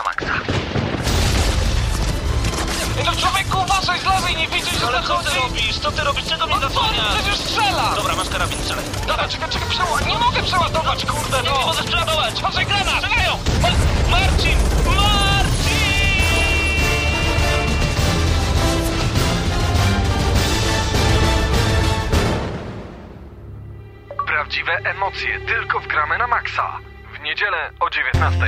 na maksa. No człowieku, uważaj z lewej, nie widzisz, że Ale co ty zachodzi? robisz? Co ty robisz? Czego mnie No co, zasłaniasz? przecież strzela! Dobra, masz karabin, strzelaj. Dobra, czekaj, czekaj, przeładować. Nie mogę przeładować, kurde, Nie, no! nie możesz przeładować! Uważaj, granat! Strzelają! Ma Marcin! Marcin! Prawdziwe emocje tylko w gramy na maksa. W niedzielę o 19.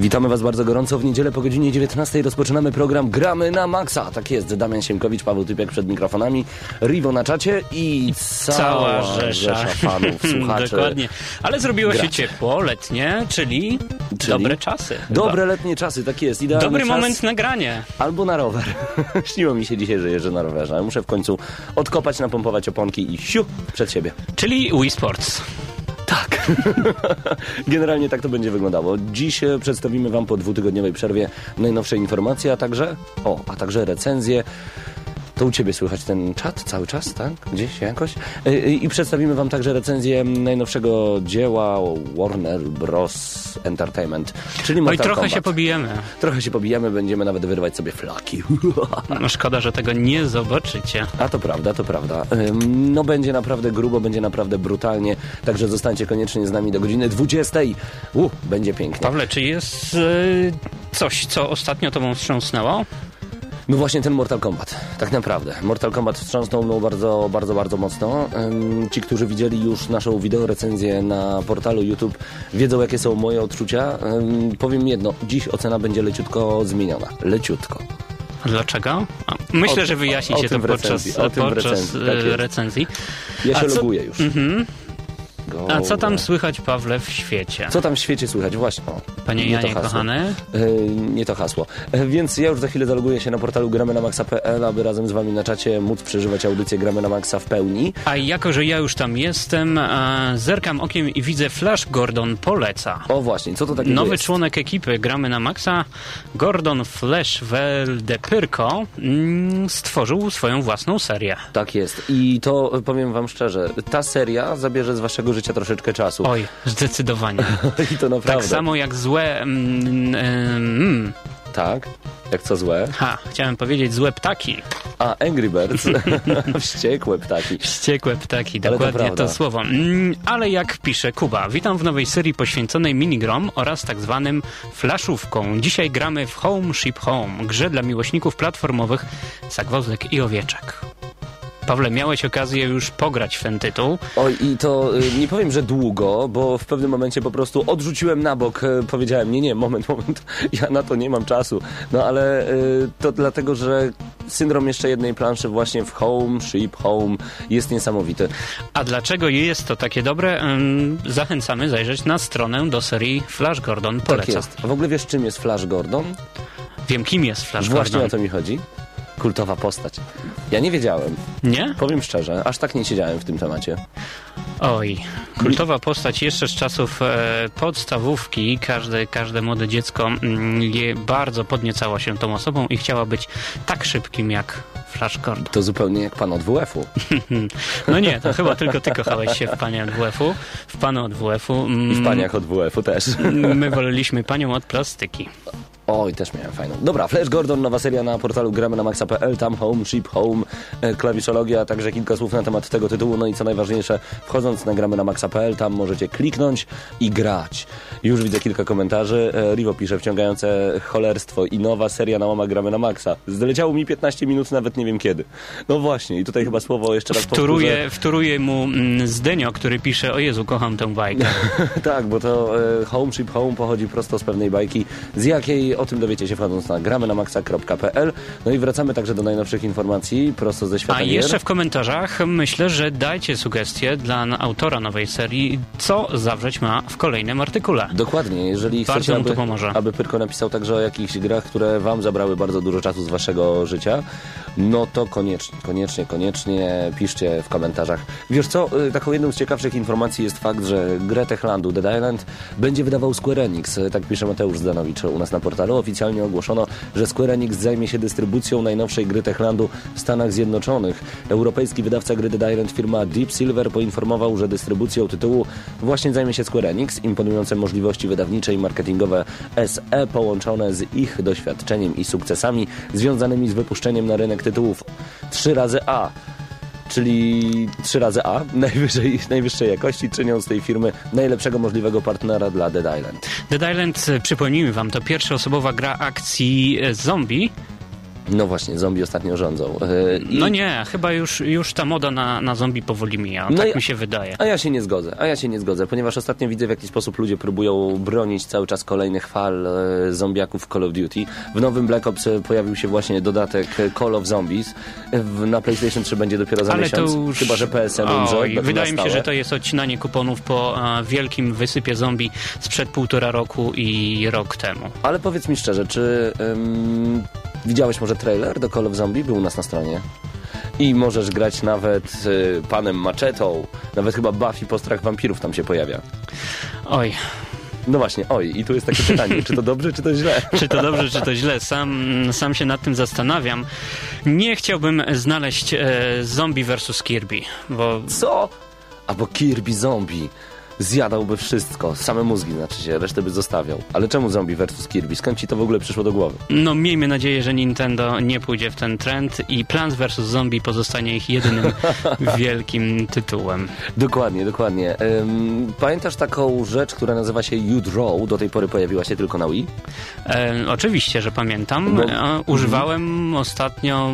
Witamy Was bardzo gorąco. W niedzielę po godzinie 19 rozpoczynamy program Gramy na Maxa. Tak jest, Damian Siemkowicz, Paweł Typiak przed mikrofonami, Rivo na czacie i cała, Cała rzesza. fanów, słuchaczy. Dokładnie. Ale zrobiło się ciepło, letnie, czyli, Czyli? dobre czasy. Dobre letnie czasy, tak jest. Idealny Dobry czas moment na granie. Albo na rower. Śniło mi się dzisiaj, że jeżdżę na rowerze, muszę w końcu odkopać, napompować oponki i siu, przed siebie. Czyli Wii Sports. Tak. Generalnie tak to będzie wyglądało. Dziś e, przedstawimy Wam po dwutygodniowej przerwie najnowsze informacje, a także, o, a także recenzje. To u Ciebie słychać ten czat cały czas, tak? Gdzieś jakoś? E, e, I przedstawimy Wam także recenzję najnowszego dzieła Warner Bros. Entertainment, czyli No i Mortal trochę Kombat. się pobijemy. Trochę się pobijemy, będziemy nawet wyrywać sobie flaki. No szkoda, że tego nie zobaczycie. A to prawda, to prawda. No będzie naprawdę grubo, będzie naprawdę brutalnie, także zostańcie koniecznie z nami do godziny 20. U, będzie pięknie. Pawle, czy jest e, coś, co ostatnio tobą wstrząsnęło? No właśnie ten Mortal Kombat, tak naprawdę. Mortal Kombat wstrząsnął mną bardzo, bardzo, bardzo mocno. Ci, którzy widzieli już naszą wideorecenzję na portalu YouTube, wiedzą jakie są moje odczucia. Powiem jedno, dziś ocena będzie leciutko zmieniona. Leciutko. Dlaczego? Myślę, O- że wyjaśni o się to podczas, recenzji, o podczas recenzji, tak e, recenzji. Ja A się co- loguję już. Mhm. A co tam słychać, Pawle, w świecie? Co tam w świecie słychać? Właśnie. O, Panie nie Janie, kochany? E, nie to hasło. E, Więc ja już za chwilę zaloguję się na portalu gramy na maxa.pl, aby razem z wami na czacie móc przeżywać audycję gramy na maxa w pełni. A jako, że ja już tam jestem, e, zerkam okiem i widzę Flash Gordon poleca. O właśnie, co to takiego Nowy jest? członek ekipy Gramy na Maxa, Gordon Flash Weldepyrko, mm, stworzył swoją własną serię. Tak jest. I to powiem wam szczerze, ta seria zabierze z waszego życia troszeczkę czasu. Oj, zdecydowanie. I to naprawdę. Tak samo jak złe... Mm, mm, Tak? Jak co złe? ha, chciałem powiedzieć złe ptaki. A, Angry Birds. Wściekłe ptaki. Wściekłe ptaki, to dokładnie to, prawda. słowo. Mm, ale jak pisze Kuba, witam w nowej serii poświęconej minigrom oraz tak zwanym flaszówką. Dzisiaj gramy w Home Ship Home, grze dla miłośników platformowych zagwozdek i owieczek. Pawle, miałeś okazję już pograć w ten tytuł. Oj, i to y, nie powiem, że długo, bo w pewnym momencie po prostu odrzuciłem na bok. y, Powiedziałem, nie, nie, moment, moment, ja na to nie mam czasu. No ale y, to dlatego, że syndrom jeszcze jednej planszy właśnie w Home, Ship Home jest niesamowity. A dlaczego jest to takie dobre? Zachęcamy zajrzeć na stronę do serii Flash Gordon Tak poleca. jest. A w ogóle wiesz, czym jest Flash Gordon? Wiem, kim jest Flash Właśnie Gordon. o to mi chodzi. Kultowa postać. Ja nie wiedziałem, Nie? powiem szczerze, aż tak nie siedziałem w tym temacie. Oj, kultowa postać jeszcze z czasów e, podstawówki. Każde, każde młode dziecko mm, je bardzo podniecało się tą osobą i chciała być tak szybkim jak Flash Gordon. To zupełnie jak pan od WF-u. No nie, to chyba tylko ty kochałeś się w panie od WF-u, w panu od WF-u. I w paniach od WF-u też. My woleliśmy panią od plastyki. Oj, też miałem fajną. Dobra, Flash Gordon, nowa seria na portalu gramy na maxa.pl, tam home, ship, home, e, klawiszologia, także kilka słów na temat tego tytułu, no i co najważniejsze, wchodząc na gramy na maxa.pl, tam możecie kliknąć i grać. Już widzę kilka komentarzy. E, Rivo pisze, wciągające cholerstwo i nowa seria na łama gramy na maxa. Zleciało mi 15 minut, nawet nie wiem kiedy. No właśnie, i tutaj chyba słowo jeszcze raz powtórzę. Wtóruje, wtóruje mu mm, Zdenio, który pisze, o Jezu, kocham tę bajkę. tak, bo to e, Home Ship Home pochodzi prosto z pewnej bajki, z jakiej o tym dowiecie się wchodząc na gramy na maxa.pl. No i wracamy także do najnowszych informacji prosto ze świata A gier. jeszcze w komentarzach myślę, że dajcie sugestie dla autora nowej serii, co zawrzeć ma w kolejnym artykule. Dokładnie, jeżeli Bardzo chcecie, aby, pomoże. aby Pyrko napisał także o jakichś grach, które wam zabrały bardzo dużo czasu z waszego życia, no to koniecznie, koniecznie, koniecznie piszcie w komentarzach. Wiesz co, y, taką jedną z ciekawszych informacji jest fakt, że grę Techlandu Dead Island będzie wydawał Square Enix. Y, Tak pisze Mateusz Zdanowicz u nas na portalu. Oficjalnie ogłoszono, że Square Enix zajmie się dystrybucją najnowszej gry Techlandu w Stanach Zjednoczonych. Europejski wydawca gry Dead Island firma Deep Silver poinformował, że dystrybucją tytułu właśnie zajmie się Square Enix. Imponujące możliwości wydawnicze i marketingowe SE połączone z ich doświadczeniem i sukcesami związanymi z wypuszczeniem na rynek tytułów 3 razy A czyli 3 razy A, najwyżej, najwyższej jakości, czynią z tej firmy najlepszego możliwego partnera dla Dead Island. Dead Island, e, przypomnijmy wam, to pierwszoosobowa gra akcji e, zombie. No właśnie, zombie ostatnio rządzą. E, i- No nie, chyba już, już ta moda na, na zombie powoli mija, No tak i- mi się wydaje. A ja się nie zgodzę, a ja się nie zgodzę, ponieważ ostatnio widzę w jaki sposób ludzie próbują bronić cały czas kolejnych fal e, zombiaków w Call of Duty. W nowym Black Ops e, pojawił się właśnie dodatek e, Call of Zombies. W, na PlayStation 3 będzie dopiero za Ale miesiąc, to już... chyba że PSN umrze. Wydaje mi się, że to jest odcinanie kuponów po wielkim wysypie zombie sprzed półtora roku i rok temu. Ale powiedz mi szczerze, czy ym, widziałeś może trailer do Call of Zombie? Był u nas na stronie. I możesz grać nawet y, panem Maczetą. Nawet chyba Buffy postrach wampirów tam się pojawia. Oj, No właśnie, oj, i tu jest takie pytanie, czy to dobrze, czy to źle? czy to dobrze, czy to źle? Sam, sam się nad tym zastanawiam. Nie chciałbym znaleźć e, zombie versus Kirby, bo Co? Albo Kirby zombie. Zjadałby wszystko, same mózgi znaczy się, resztę by zostawiał. Ale czemu zombie versus Kirby? Skąd ci to w ogóle przyszło do głowy? no miejmy nadzieję, że Nintendo nie pójdzie w ten trend i Plants vs. Zombie pozostanie ich jedynym wielkim tytułem. Dokładnie, dokładnie. Ym, pamiętasz taką rzecz, która nazywa się U-Draw? Do tej pory pojawiła się tylko na Wii? E, oczywiście, że pamiętam. Bo- E, używałem ostatnio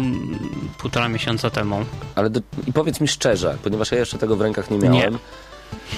półtora miesiąca temu. Ale do, i powiedz mi szczerze, ponieważ ja jeszcze tego w rękach nie miałem. Nie.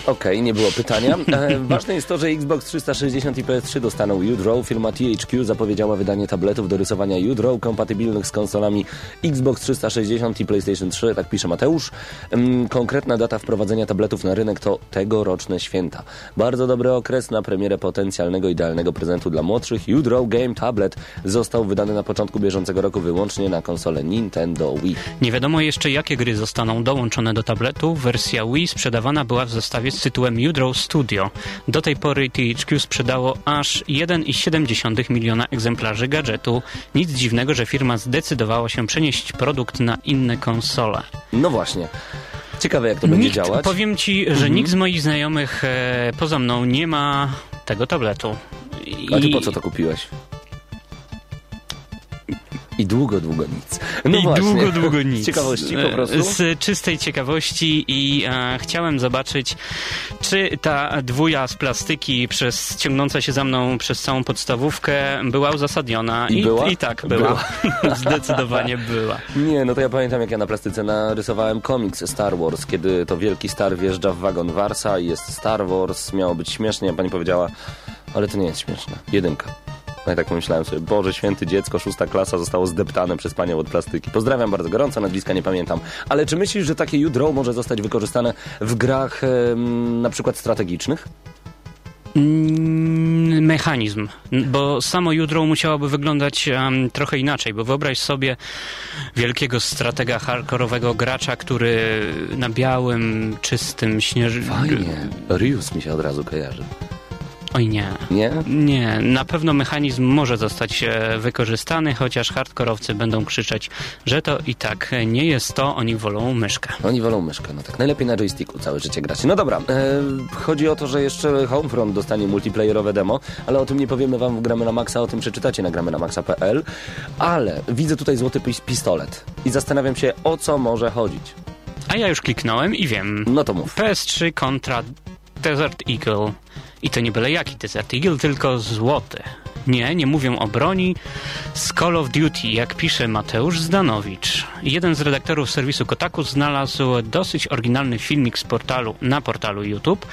Okej, nie było pytania. E, ważne jest to, że Xbox 360 i PS3 dostaną U-Draw. Firma THQ zapowiedziała wydanie tabletów do rysowania U-Draw kompatybilnych z konsolami Xbox 360 i PlayStation 3, tak pisze Mateusz. Ym, konkretna data wprowadzenia tabletów na rynek to tegoroczne święta. Bardzo dobry okres na premierę potencjalnego idealnego prezentu dla młodszych. U-Draw Game Tablet został wydany na początku bieżącego roku wyłącznie na konsolę Nintendo Wii. Nie wiadomo jeszcze, jakie gry zostaną dołączone do tabletu. Wersja Wii sprzedawana była w zestawie z tytułem U-Draw Studio. Do tej pory THQ sprzedało aż 1,7 miliona egzemplarzy gadżetu. Nic dziwnego, że firma zdecydowała się przenieść produkt na inne konsole. No właśnie. Ciekawe jak to będzie nikt, działać. Mhm. Powiem ci, że nikt z moich znajomych e, poza mną nie ma tego tabletu. I... A ty po co to kupiłeś? I długo, długo nic. No I właśnie. długo, długo nic. Z ciekawości po prostu. Z czystej ciekawości i e, chciałem zobaczyć, czy ta dwuja z plastyki przez, ciągnąca się za mną przez całą podstawówkę była uzasadniona. I była? I tak była. Zdecydowanie była. Nie, no to ja pamiętam jak ja na plastyce narysowałem komiks Star Wars, kiedy to wielki star wjeżdża w wagon Warsa i jest Star Wars, miało być śmiesznie, a pani powiedziała, ale to nie jest śmieszne. Jedynka. No i tak pomyślałem sobie, Boże święty dziecko, szósta klasa zostało zdeptane przez panią od plastyki. Pozdrawiam bardzo gorąco, nazwiska nie pamiętam. Ale czy myślisz, że takie U-Draw może zostać wykorzystane w grach em, na przykład strategicznych? Mm, Mechanizm, bo samo jutro musiałoby wyglądać em, trochę inaczej, bo wyobraź sobie wielkiego stratega hardkorowego gracza, który na białym, czystym śnieży... Fajnie. Rius mi się od razu kojarzy. Oj nie. Nie? Nie, na pewno mechanizm może zostać e, wykorzystany, chociaż hardkorowcy będą krzyczeć, że to i tak nie jest to, oni wolą myszkę. Oni wolą myszkę, no tak. Najlepiej na joysticku całe życie grać. No dobra, e, chodzi o to, że jeszcze Homefront dostanie multiplayerowe demo, ale o tym nie powiemy wam w Gramy na Maxa, o tym przeczytacie na gramy na maxa.pl. Ale widzę tutaj złoty pis- pistolet i zastanawiam się, o co może chodzić. A ja już kliknąłem i wiem. No to mów. PS3 kontra Desert Eagle. I to nie byle jaki Desert Eagle, tylko złoty. Nie, nie mówię o broni. Z Call of Duty, jak pisze Mateusz Zdanowicz. Jeden z redaktorów serwisu Kotaku znalazł dosyć oryginalny filmik z portalu, na portalu YouTube.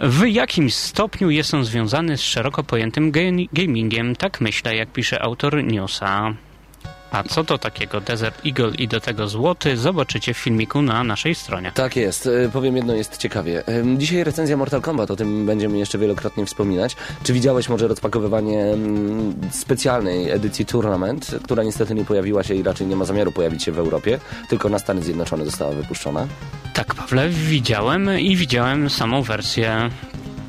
W jakim stopniu jest on związany z szeroko pojętym ga- gamingiem? Tak myślę, jak pisze autor newsa. A co to takiego Desert Eagle i do tego złoty zobaczycie w filmiku na naszej stronie. Tak jest, E, powiem jedno, jest ciekawie. Dzisiaj recenzja Mortal Kombat, o tym będziemy jeszcze wielokrotnie wspominać. Czy widziałeś może rozpakowywanie specjalnej edycji Tournament, która niestety nie pojawiła się i raczej nie ma zamiaru pojawić się w Europie, tylko na Stany Zjednoczone została wypuszczona? Tak, Pawle, widziałem i widziałem samą wersję.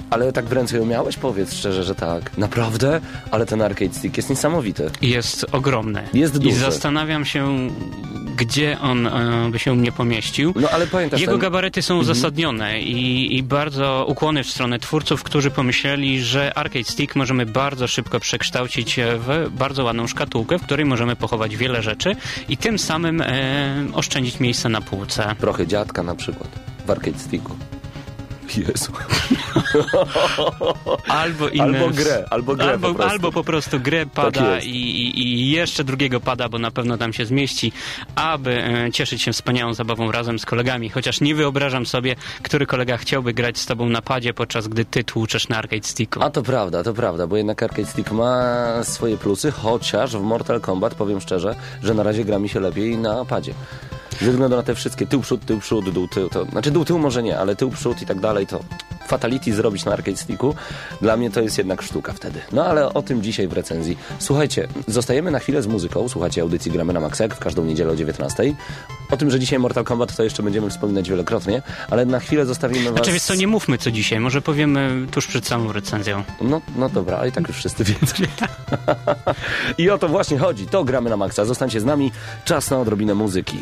Ale tak w ręce ją miałeś? Powiedz szczerze, że tak. Naprawdę? Ale ten arcade stick jest niesamowity. Jest ogromny. Jest I duży. zastanawiam się, gdzie on e, by się u mnie pomieścił. No ale pamiętasz, Jego ten... gabaryty są uzasadnione i, i bardzo ukłony w stronę twórców, którzy pomyśleli, że Arcade Stick możemy bardzo szybko przekształcić w bardzo ładną szkatułkę, w której możemy pochować wiele rzeczy i tym samym e, oszczędzić miejsce na półce. Prochy dziadka na przykład w arcade sticku. Jezu. Albo inne... Albo grę, albo grę albo, po prostu. Tak albo po prostu grę pada jest. i, i, i jeszcze drugiego pada, bo na pewno tam się zmieści, aby e, cieszyć się wspaniałą zabawą razem z kolegami. Chociaż nie wyobrażam sobie, który kolega chciałby grać z tobą na padzie, podczas gdy ty tłuczesz na arcade sticku. A to prawda, to prawda, bo jednak Arcade Stick ma swoje plusy, chociaż w Mortal Kombat powiem szczerze, że na razie gra mi się lepiej na padzie. Ze względu na te wszystkie tył, przód, tył, przód, dół, tył, to, znaczy dół, tył może nie, ale tył, przód i tak dalej, to fatality zrobić na Arcade Sticku, dla mnie to jest jednak sztuka wtedy. No ale o tym dzisiaj w recenzji. Słuchajcie, zostajemy na chwilę z muzyką, słuchajcie audycji Gramy na Maxa, jak w każdą niedzielę o 19. O tym, że dzisiaj Mortal Kombat to jeszcze będziemy wspominać wielokrotnie, ale na chwilę zostawimy was... Znaczy, wiesz co, nie mówmy co dzisiaj, może powiemy tuż przed samą recenzją. No, no dobra, ale i tak już wszyscy wiedzą. I o to właśnie chodzi. To gramy na maksa. Zostańcie z nami. Czas na odrobinę muzyki.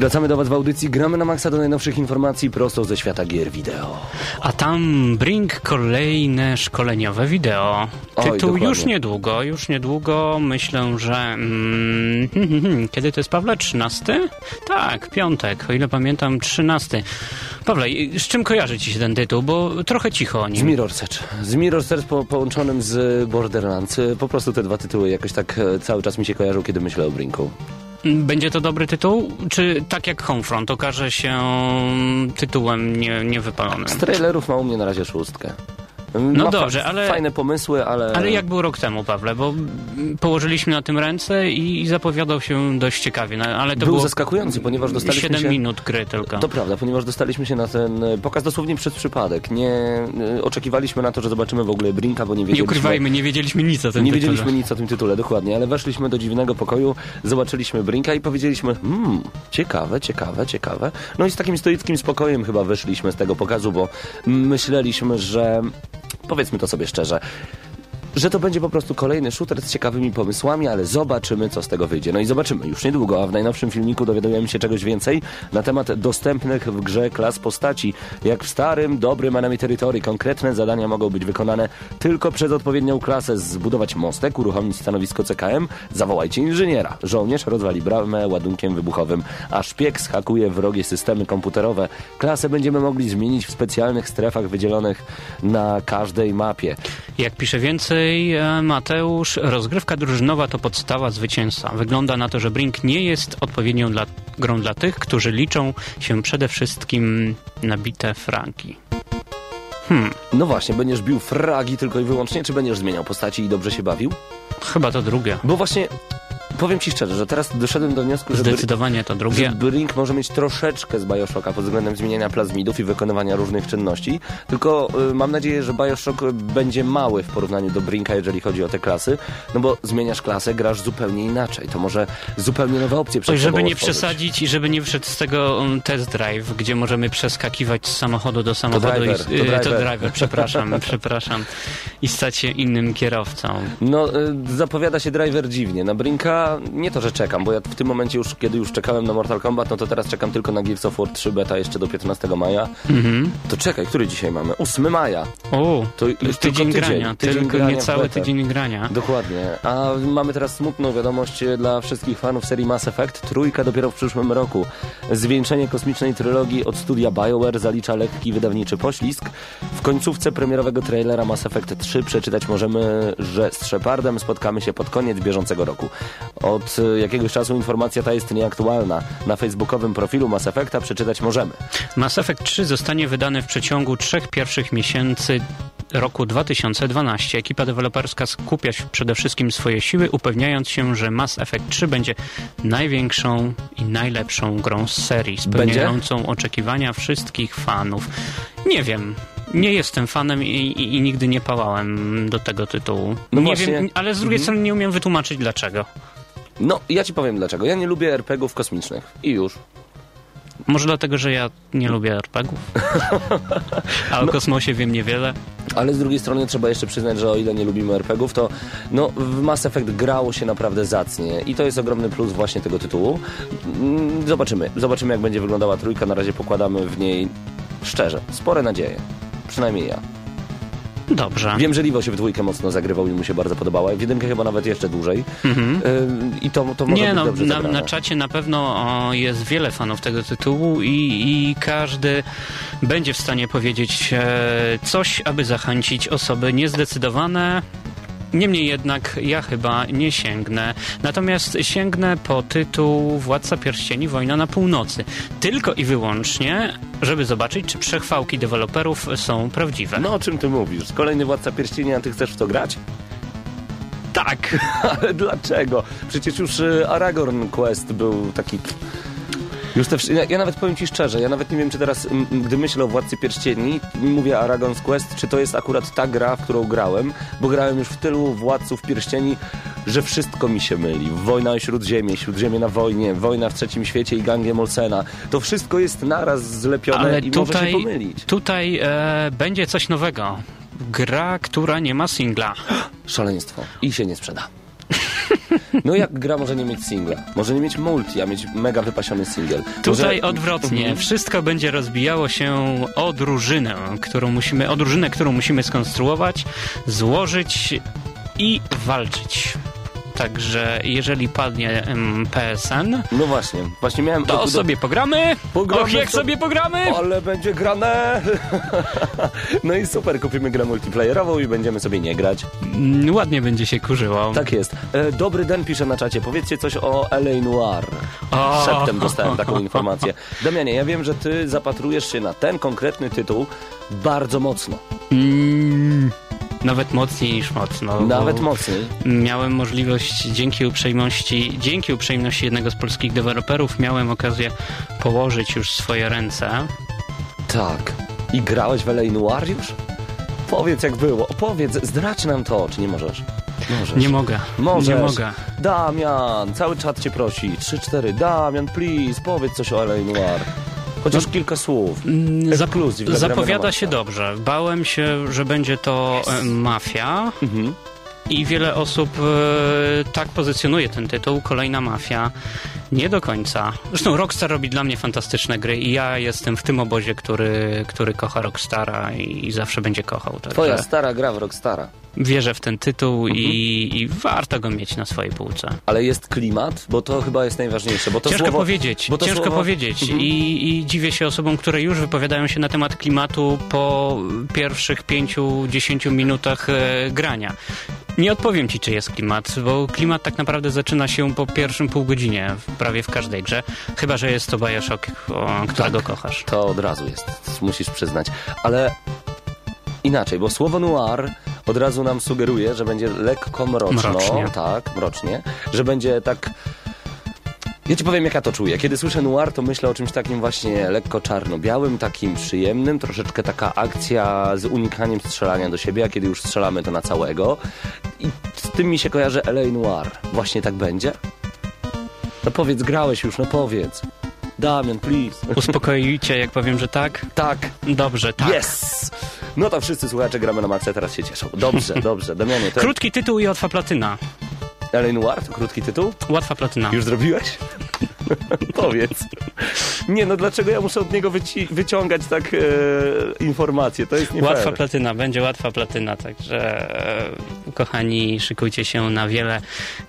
Wracamy do Was w audycji. Gramy na maksa do najnowszych informacji prosto ze świata gier wideo. A tam Brink kolejne szkoleniowe wideo. Oj, Tytuł dokładnie. już niedługo, już niedługo. Myślę, że... Mm, kiedy to jest, Pawle? 13? Tak, piątek, o ile pamiętam, 13. Pawle, z czym kojarzy Ci się ten tytuł? Bo trochę cicho o Z nim. Mirror's Edge. Z Mirror's Edge po, połączonym z Borderlands. Po prostu te dwa tytuły jakoś tak e, cały czas mi się kojarzą, kiedy myślę o Brinku. Będzie to dobry tytuł? Czy tak jak Homefront okaże się tytułem nie, niewypalonym? Z trailerów ma u mnie na razie szóstkę. No Ma dobrze, fa- ale- Fajne pomysły, ale... Ale jak był rok temu, Pawle? Bo położyliśmy na tym ręce i, i zapowiadał się dość ciekawie. No, ale to Był było zaskakujący, ponieważ dostaliśmy 7 się... minut gry tylko. To prawda, ponieważ dostaliśmy się na ten e, pokaz dosłownie przez przypadek. Nie e, oczekiwaliśmy na to, że zobaczymy w ogóle Brinka, bo nie Nie wiedzieliśmy... ukrywajmy, nie wiedzieliśmy nic o tym Nie tytule. wiedzieliśmy nic o tym tytule, dokładnie, ale weszliśmy do dziwnego pokoju, zobaczyliśmy Brinka i powiedzieliśmy, hmm, ciekawe, ciekawe, ciekawe. No i z takim stoickim spokojem chyba wyszliśmy z tego pokazu, bo myśleliśmy, że, powiedzmy to sobie szczerze, że to będzie po prostu kolejny shooter z ciekawymi pomysłami, ale zobaczymy, co z tego wyjdzie. No i zobaczymy już niedługo, a w najnowszym filmiku dowiadujemy się czegoś więcej na temat dostępnych w grze klas postaci. Jak w starym, dobrym Enemy Territory, konkretne zadania mogą być wykonane tylko przez odpowiednią klasę. Zbudować mostek, uruchomić stanowisko CKM, zawołajcie inżyniera. Żołnierz rozwali bramę ładunkiem wybuchowym, a szpieg schakuje wrogie systemy komputerowe. Klasę będziemy mogli zmienić w specjalnych strefach wydzielonych na każdej mapie. Jak pisze więcej e, Mateusz, rozgrywka drużynowa to podstawa zwycięstwa. Wygląda na to, że Brink nie jest odpowiednią dla, grą dla tych, którzy liczą się przede wszystkim na bite franki. Hmm, No właśnie, będziesz bił fragi tylko i wyłącznie, czy będziesz zmieniał postaci i dobrze się bawił? chyba to drugie. Bo właśnie, powiem ci szczerze, że teraz doszedłem do wniosku, że, Zdecydowanie to że drugie. Brink może mieć troszeczkę z Bioshocka pod względem zmieniania plazmidów i wykonywania różnych czynności, tylko y, mam nadzieję, że Bioshock będzie mały w porównaniu do Brinka, jeżeli chodzi o te klasy, no bo zmieniasz klasę, grasz zupełnie inaczej, to może zupełnie nowe opcje przed Oj, żeby nie otworzyć. przesadzić i żeby nie wszedł z tego um, test drive, gdzie możemy przeskakiwać z samochodu do samochodu. driver, i, to y, to driver. driver, przepraszam, przepraszam. I stać się innym kierowcą. No, y, zapowiada się driver dziwnie. Na Brinka nie to, że czekam, bo ja w tym momencie już, kiedy już czekałem na Mortal Kombat, no to teraz czekam tylko na Gears of War 3 beta jeszcze do 15 maja. Mhm. To czekaj, który dzisiaj mamy? 8 maja. O, To tydzień, tydzień, grania, tydzień tylko grania niecały tydzień grania. Dokładnie. A mamy teraz smutną wiadomość e, dla wszystkich fanów serii Mass Effect. Trójka dopiero w przyszłym roku. Zwieńczenie kosmicznej trylogii od studia BioWare zalicza lekki wydawniczy poślizg. W końcówce premierowego trailera Mass Effect 3 przeczytać możemy, że z Shepardem spotkamy się pod koniec bieżącego roku. Od e, jakiegoś czasu informacja ta jest nieaktualna. Na facebookowym profilu Mass Effecta przeczytać możemy. Mass Effect 3 zostanie wydany w przeciągu trzech pierwszych miesięcy roku 2012. Ekipa deweloperska skupia się przede wszystkim swoje siły, upewniając się, że Mass Effect 3 będzie największą i najlepszą grą z serii, spełniającą oczekiwania wszystkich fanów. Nie wiem. Nie jestem fanem i, i, i nigdy nie pałałem do tego tytułu. No nie właśnie. wiem, ale z drugiej strony nie umiem wytłumaczyć dlaczego. No, ja ci powiem dlaczego. Ja nie lubię RPGów kosmicznych. I już. Może dlatego, że ja nie lubię RPGów. A o kosmosie wiem niewiele. Ale z drugiej strony trzeba jeszcze przyznać, że o ile nie lubimy RPGów, to no, w Mass Effect grało się naprawdę zacnie i to jest ogromny plus właśnie tego tytułu. Mm, Zobaczymy. Zobaczymy, jak będzie wyglądała trójka. Na razie pokładamy w niej, szczerze, spore nadzieje. Przynajmniej ja. Dobrze. Wiem, że Liwo się w dwójkę mocno zagrywał i mu się bardzo podobała. W jedynkę chyba nawet jeszcze dłużej. Mhm. Ym, I to, to może Nie, być no, dobrze na, na czacie na pewno o, jest wiele fanów tego tytułu i, i każdy będzie w stanie powiedzieć e, coś, aby zachęcić osoby niezdecydowane. Niemniej jednak ja chyba nie sięgnę. Natomiast sięgnę po tytuł Władca Pierścieni Wojna na Północy. Tylko i wyłącznie, żeby zobaczyć, czy przechwałki deweloperów są prawdziwe. No o czym ty mówisz? Kolejny Władca Pierścieni, a ty chcesz w to grać? tak! Ale dlaczego? Przecież już y, Aragorn Quest był taki... Już te, ja, ja nawet powiem ci szczerze, ja nawet nie wiem, czy teraz, m, gdy myślę o Władcy Pierścieni, mówię Aragon's Quest, czy to jest akurat ta gra, w którą grałem, bo grałem już w tylu Władców Pierścieni, że wszystko mi się myli. Wojna o Śródziemie, Śródziemie na wojnie, wojna w Trzecim Świecie i gangiem Olsena. To wszystko jest naraz zlepione Ale i może tutaj, się pomylić. tutaj e, będzie coś nowego. Gra, która nie ma singla. Szaleństwo. I się nie sprzeda. No jak gra może nie mieć singla? Może nie mieć multi, a mieć mega wypasiony singiel. Tutaj Może... odwrotnie. Mhm. Wszystko będzie rozbijało się o drużynę, którą musimy, o drużynę, którą musimy skonstruować, złożyć i walczyć. Także jeżeli padnie em, PSN, No właśnie, właśnie miałem... to do- sobie pogramy. Pogramy Och, jak sobie- sobie pogramy! Ale będzie grane! No i super, kupimy grę multiplayerową i będziemy sobie nie grać. Mm, Ładnie będzie się kurzyło. Tak jest. E, Dobry Den pisze na czacie, powiedzcie coś o L.A. Noir. O. Szeptem dostałem taką informację. Damianie, ja wiem, że ty zapatrujesz się na ten konkretny tytuł bardzo mocno. Mm, nawet mocniej niż mocno. Nawet mocniej. Miałem możliwość, dzięki uprzejmości, dzięki uprzejmości jednego z polskich deweloperów, miałem okazję położyć już swoje ręce. Tak. I grałeś w już? Powiedz jak było. Opowiedz, zdradź nam to, czy nie możesz? Możesz. Nie mogę. Możesz. Nie mogę. Damian, cały czat cię prosi. 3-4. Damian, please, powiedz coś o L.A. Noir. Chociaż kilka słów. Mm, Ekskluzyw zapowiada się dobrze. Bałem się, że będzie to e, mafia Mhm. i wiele osób e, tak pozycjonuje ten tytuł. Kolejna mafia. Nie do końca. Zresztą Rockstar robi dla mnie fantastyczne gry i ja jestem w tym obozie, który, który kocha Rockstara i, i zawsze będzie kochał. Także Twoja stara gra w Rockstara. Wierzę w ten tytuł Mhm. i, i warto go mieć na swojej półce. Ale jest klimat, bo to chyba jest najważniejsze. Bo to Ciężko słowo, powiedzieć, bo to ciężko słowo- powiedzieć Mhm. I, i dziwię się osobom, które już wypowiadają się na temat klimatu po pierwszych pięciu, dziesięciu minutach e, grania. Nie odpowiem ci, czy jest klimat, bo klimat tak naprawdę zaczyna się po pierwszym pół godzinie, prawie w każdej grze, chyba, że jest to Bioshock, o, którego kochasz. To od razu jest, musisz przyznać. Ale inaczej, bo słowo noir od razu nam sugeruje, że będzie lekko mroczno. Mrocznie. Tak, mrocznie. Że będzie tak... Ja ci powiem, jak ja to czuję. Kiedy słyszę noir, to myślę o czymś takim właśnie lekko czarno-białym, takim przyjemnym, troszeczkę taka akcja z unikaniem strzelania do siebie, a kiedy już strzelamy, to na całego. I z tym mi się kojarzy LA Noir. Właśnie tak będzie? No powiedz, grałeś już, no powiedz. Damian, please. Uspokoicie, jak powiem, że tak? Tak, Dobrze, tak. Yes! No to wszyscy słuchacze gramy na Maxa teraz się cieszą. Dobrze, dobrze. Damianie, to Krótki tytuł i łatwa platyna. L.A. Noir to krótki tytuł? Łatwa platyna. Już zrobiłeś? Powiedz. Nie, no dlaczego ja muszę od niego wyci- wyciągać tak e, informacje? To jest nie Łatwa fair. platyna, będzie łatwa platyna, także e, kochani, szykujcie się na wiele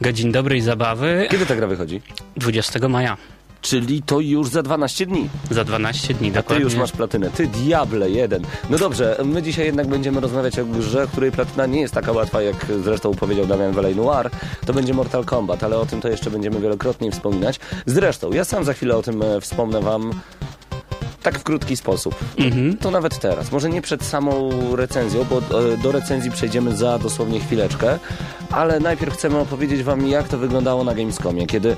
godzin dobrej zabawy. Kiedy ta gra wychodzi? 20 maja, Czyli to już za 12 dni. za 12 dni Ty dokładnie. już masz platynę. Ty diable jeden. No dobrze, my dzisiaj jednak będziemy rozmawiać o grze, której platyna nie jest taka łatwa, jak zresztą powiedział Damian Velay Noir. To będzie Mortal Kombat, ale o tym to jeszcze będziemy wielokrotnie wspominać. Zresztą, ja sam za chwilę o tym e, wspomnę wam tak w krótki sposób. Mhm. To nawet teraz. Może nie przed samą recenzją, bo e, do recenzji przejdziemy za dosłownie chwileczkę, ale najpierw chcemy opowiedzieć wam, jak to wyglądało na Gamescomie, kiedy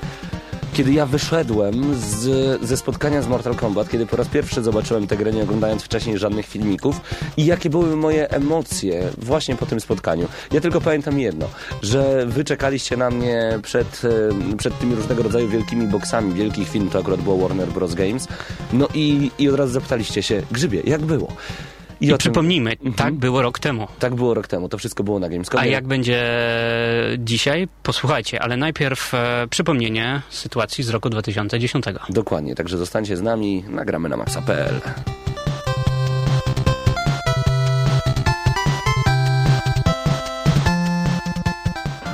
kiedy ja wyszedłem z, ze spotkania z Mortal Kombat, kiedy po raz pierwszy zobaczyłem tę grę, nie oglądając wcześniej żadnych filmików i jakie były moje emocje właśnie po tym spotkaniu. Ja tylko pamiętam jedno, że wy czekaliście na mnie przed, przed tymi różnego rodzaju wielkimi boksami, wielkich film, to akurat było Warner Bros. Games, no i, i od razu zapytaliście się, Grzybie, jak było? I tym- przypomnijmy, Mhm. tak było rok temu. Tak było rok temu, to wszystko było na Gamescomie. A jak będzie dzisiaj? Posłuchajcie, ale najpierw e, przypomnienie sytuacji z roku 2010. Dokładnie, także zostańcie z nami, nagramy na maxa.pl.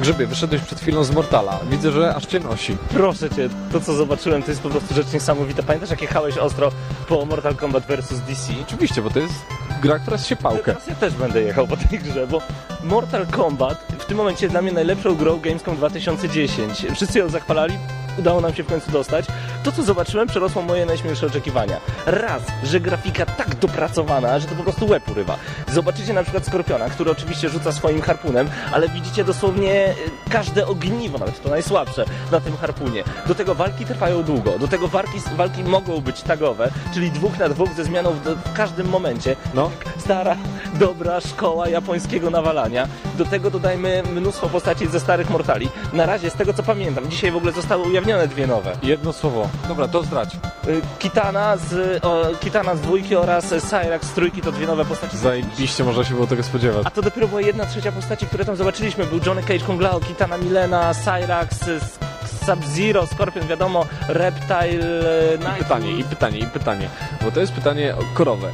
Grzybie, wyszedłeś przed chwilą z Mortala. Widzę, że aż cię nosi. Proszę cię, to co zobaczyłem to jest po prostu rzecz niesamowita. Pamiętasz jak jechałeś ostro po Mortal Kombat vs DC? Oczywiście, bo to jest gra, która jest siepałkę. Teraz ja też będę jechał po tej grze, bo Mortal Kombat w tym momencie jest dla mnie najlepszą grą Gamescom 2010. Wszyscy ją zachwalali, udało nam się w końcu dostać. To, co zobaczyłem, przerosło moje najśmielsze oczekiwania. Raz, że grafika tak dopracowana, że to po prostu łeb urywa. Zobaczycie na przykład Skorpiona, który oczywiście rzuca swoim harpunem, ale widzicie dosłownie e, każde ogniwo, nawet to najsłabsze, na tym harpunie. Do tego walki trwają długo, do tego walki, walki mogą być tagowe, czyli dwóch na dwóch ze zmianą w, w każdym momencie. No. Stara, dobra szkoła japońskiego nawalania. Do tego dodajmy mnóstwo postaci ze starych Mortali. Na razie, z tego co pamiętam, dzisiaj w ogóle zostały ujawnione dwie nowe. Jedno słowo. Dobra, to zdradź. Y, Kitana z, o, Kitana z dwójki oraz Cyrax z trójki to dwie nowe postaci. Zajebiście można się było tego spodziewać. A to dopiero była jedna trzecia postaci, które tam zobaczyliśmy. Był Johnny Cage, Kung Lao, Kitana Milena, Cyrax, S- Sub-Zero, Scorpion, wiadomo, Reptile, e, I Nightwing. pytanie, i pytanie, i pytanie. Bo to jest pytanie korowe.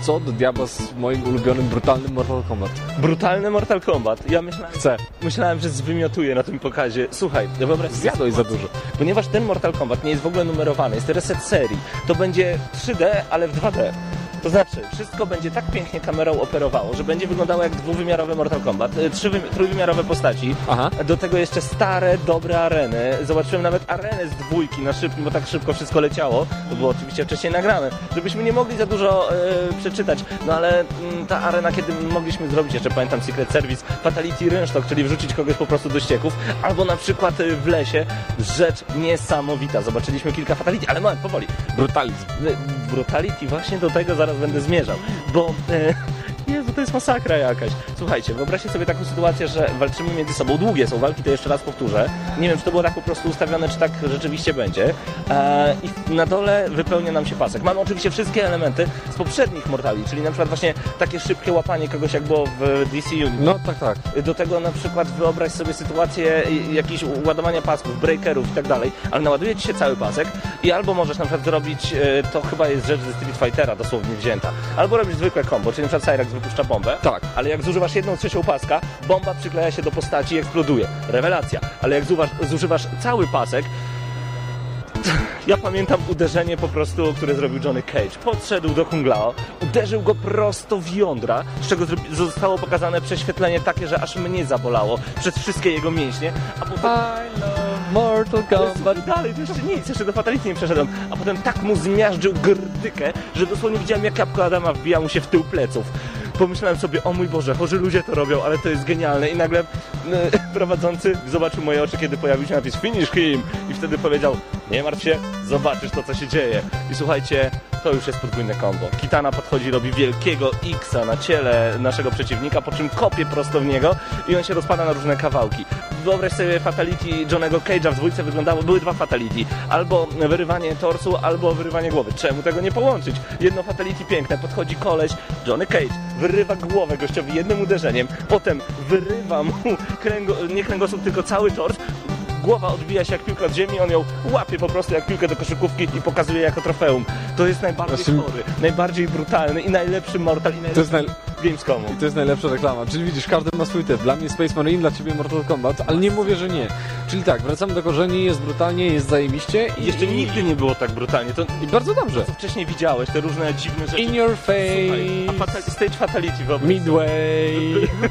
Co do diabła z moim ulubionym, brutalnym Mortal Kombat? Brutalny Mortal Kombat. Ja myślałem, Chcę. myślałem, że zwymiotuję na tym pokazie. Słuchaj, wyobraź sobie Zjadłeś za dużo. Ponieważ ten Mortal Kombat nie jest w ogóle numerowany, jest reset serii, to będzie 3D, ale w 2D. To znaczy, wszystko będzie tak pięknie kamerą operowało, że będzie wyglądało jak dwuwymiarowy Mortal Kombat, wy- trójwymiarowe postaci, Aha. do tego jeszcze stare, dobre areny. Zobaczyłem nawet arenę z dwójki na szybko, bo tak szybko wszystko leciało. To było oczywiście wcześniej nagrane, żebyśmy nie mogli za dużo e, przeczytać. No ale mm, ta arena, kiedy mogliśmy zrobić, jeszcze pamiętam Secret Service, Fatality Rynsztok, czyli wrzucić kogoś po prostu do ścieków, albo na przykład e, w lesie, rzecz niesamowita. Zobaczyliśmy kilka Fatality, ale moment, powoli. Brutalizm. E, Brutality, właśnie do tego zaraz będę zmierzał, bo... E, Jezu, to jest masakra jakaś. Słuchajcie, wyobraźcie sobie taką sytuację, że walczymy między sobą. Długie są walki, to jeszcze raz powtórzę. Nie wiem, czy to było tak po prostu ustawione, czy tak rzeczywiście będzie. E, I na dole wypełnia nam się pasek. Mamy oczywiście wszystkie elementy z poprzednich Mortali, czyli na przykład właśnie takie szybkie łapanie kogoś, jak było w DC Universe. No tak, tak. Do tego na przykład wyobraź sobie sytuację jakichś ładowania pasków, breakerów i tak dalej, ale naładuje ci się cały pasek i albo możesz na przykład zrobić, y, to chyba jest rzecz ze Street Fightera dosłownie wzięta, albo robisz zwykłe combo, czyli na przykład Cyrax wypuszcza bombę, Tak. ale jak zużywasz jedną trzecią paska, bomba przykleja się do postaci i eksploduje. Rewelacja. Ale jak zuwasz, zużywasz cały pasek, ja pamiętam uderzenie po prostu, które zrobił Johnny Cage. Podszedł do Kung Lao, uderzył go prosto w jądra, z czego zostało pokazane prześwietlenie takie, że aż mnie zabolało przez wszystkie jego mięśnie, a potem... I love Mortal Kombat. dalej, to jeszcze nic, jeszcze do Fatality nie przeszedłem. A potem tak mu zmiażdżył grdykę, że dosłownie widziałem jak jabłko Adama wbija mu się w tył pleców. Pomyślałem sobie, o mój Boże, chorzy ludzie to robią, ale to jest genialne. I nagle prowadzący zobaczył moje oczy, kiedy pojawił się napis Finish him i wtedy powiedział, nie martw się, zobaczysz to, co się dzieje. I słuchajcie, to już jest podwójne combo. Kitana podchodzi, robi wielkiego X-a na ciele naszego przeciwnika, po czym kopie prosto w niego i on się rozpada na różne kawałki. Wyobraź sobie fatality Johnego Cage'a w dwójce wyglądało, były dwa fatality. Albo wyrywanie torsu, albo wyrywanie głowy. Czemu tego nie połączyć? Jedno fatality piękne, podchodzi koleś, Johnny Cage, wyrywa głowę gościowi jednym uderzeniem, potem wyrywa mu kręgo, nie kręgosłup, tylko cały tors, głowa odbija się jak piłka od ziemi, on ją łapie po prostu jak piłkę do koszykówki i pokazuje jako trofeum. To jest najbardziej Znaczy- chory, najbardziej brutalny i najlepszy Mortal i najlepszy jest naj- Gamescomu. I to jest najlepsza reklama. Czyli widzisz, każdy ma swój typ. Dla mnie Space Marine, dla ciebie Mortal Kombat, ale nie mówię, że nie. Czyli tak, wracamy do korzeni, jest brutalnie, jest zajebiście i Jeszcze i, nigdy nie było tak brutalnie. To I bardzo dobrze. co wcześniej widziałeś, te różne dziwne rzeczy. In your Słuchaj, face, fatal, stage fatality wyobraź midway,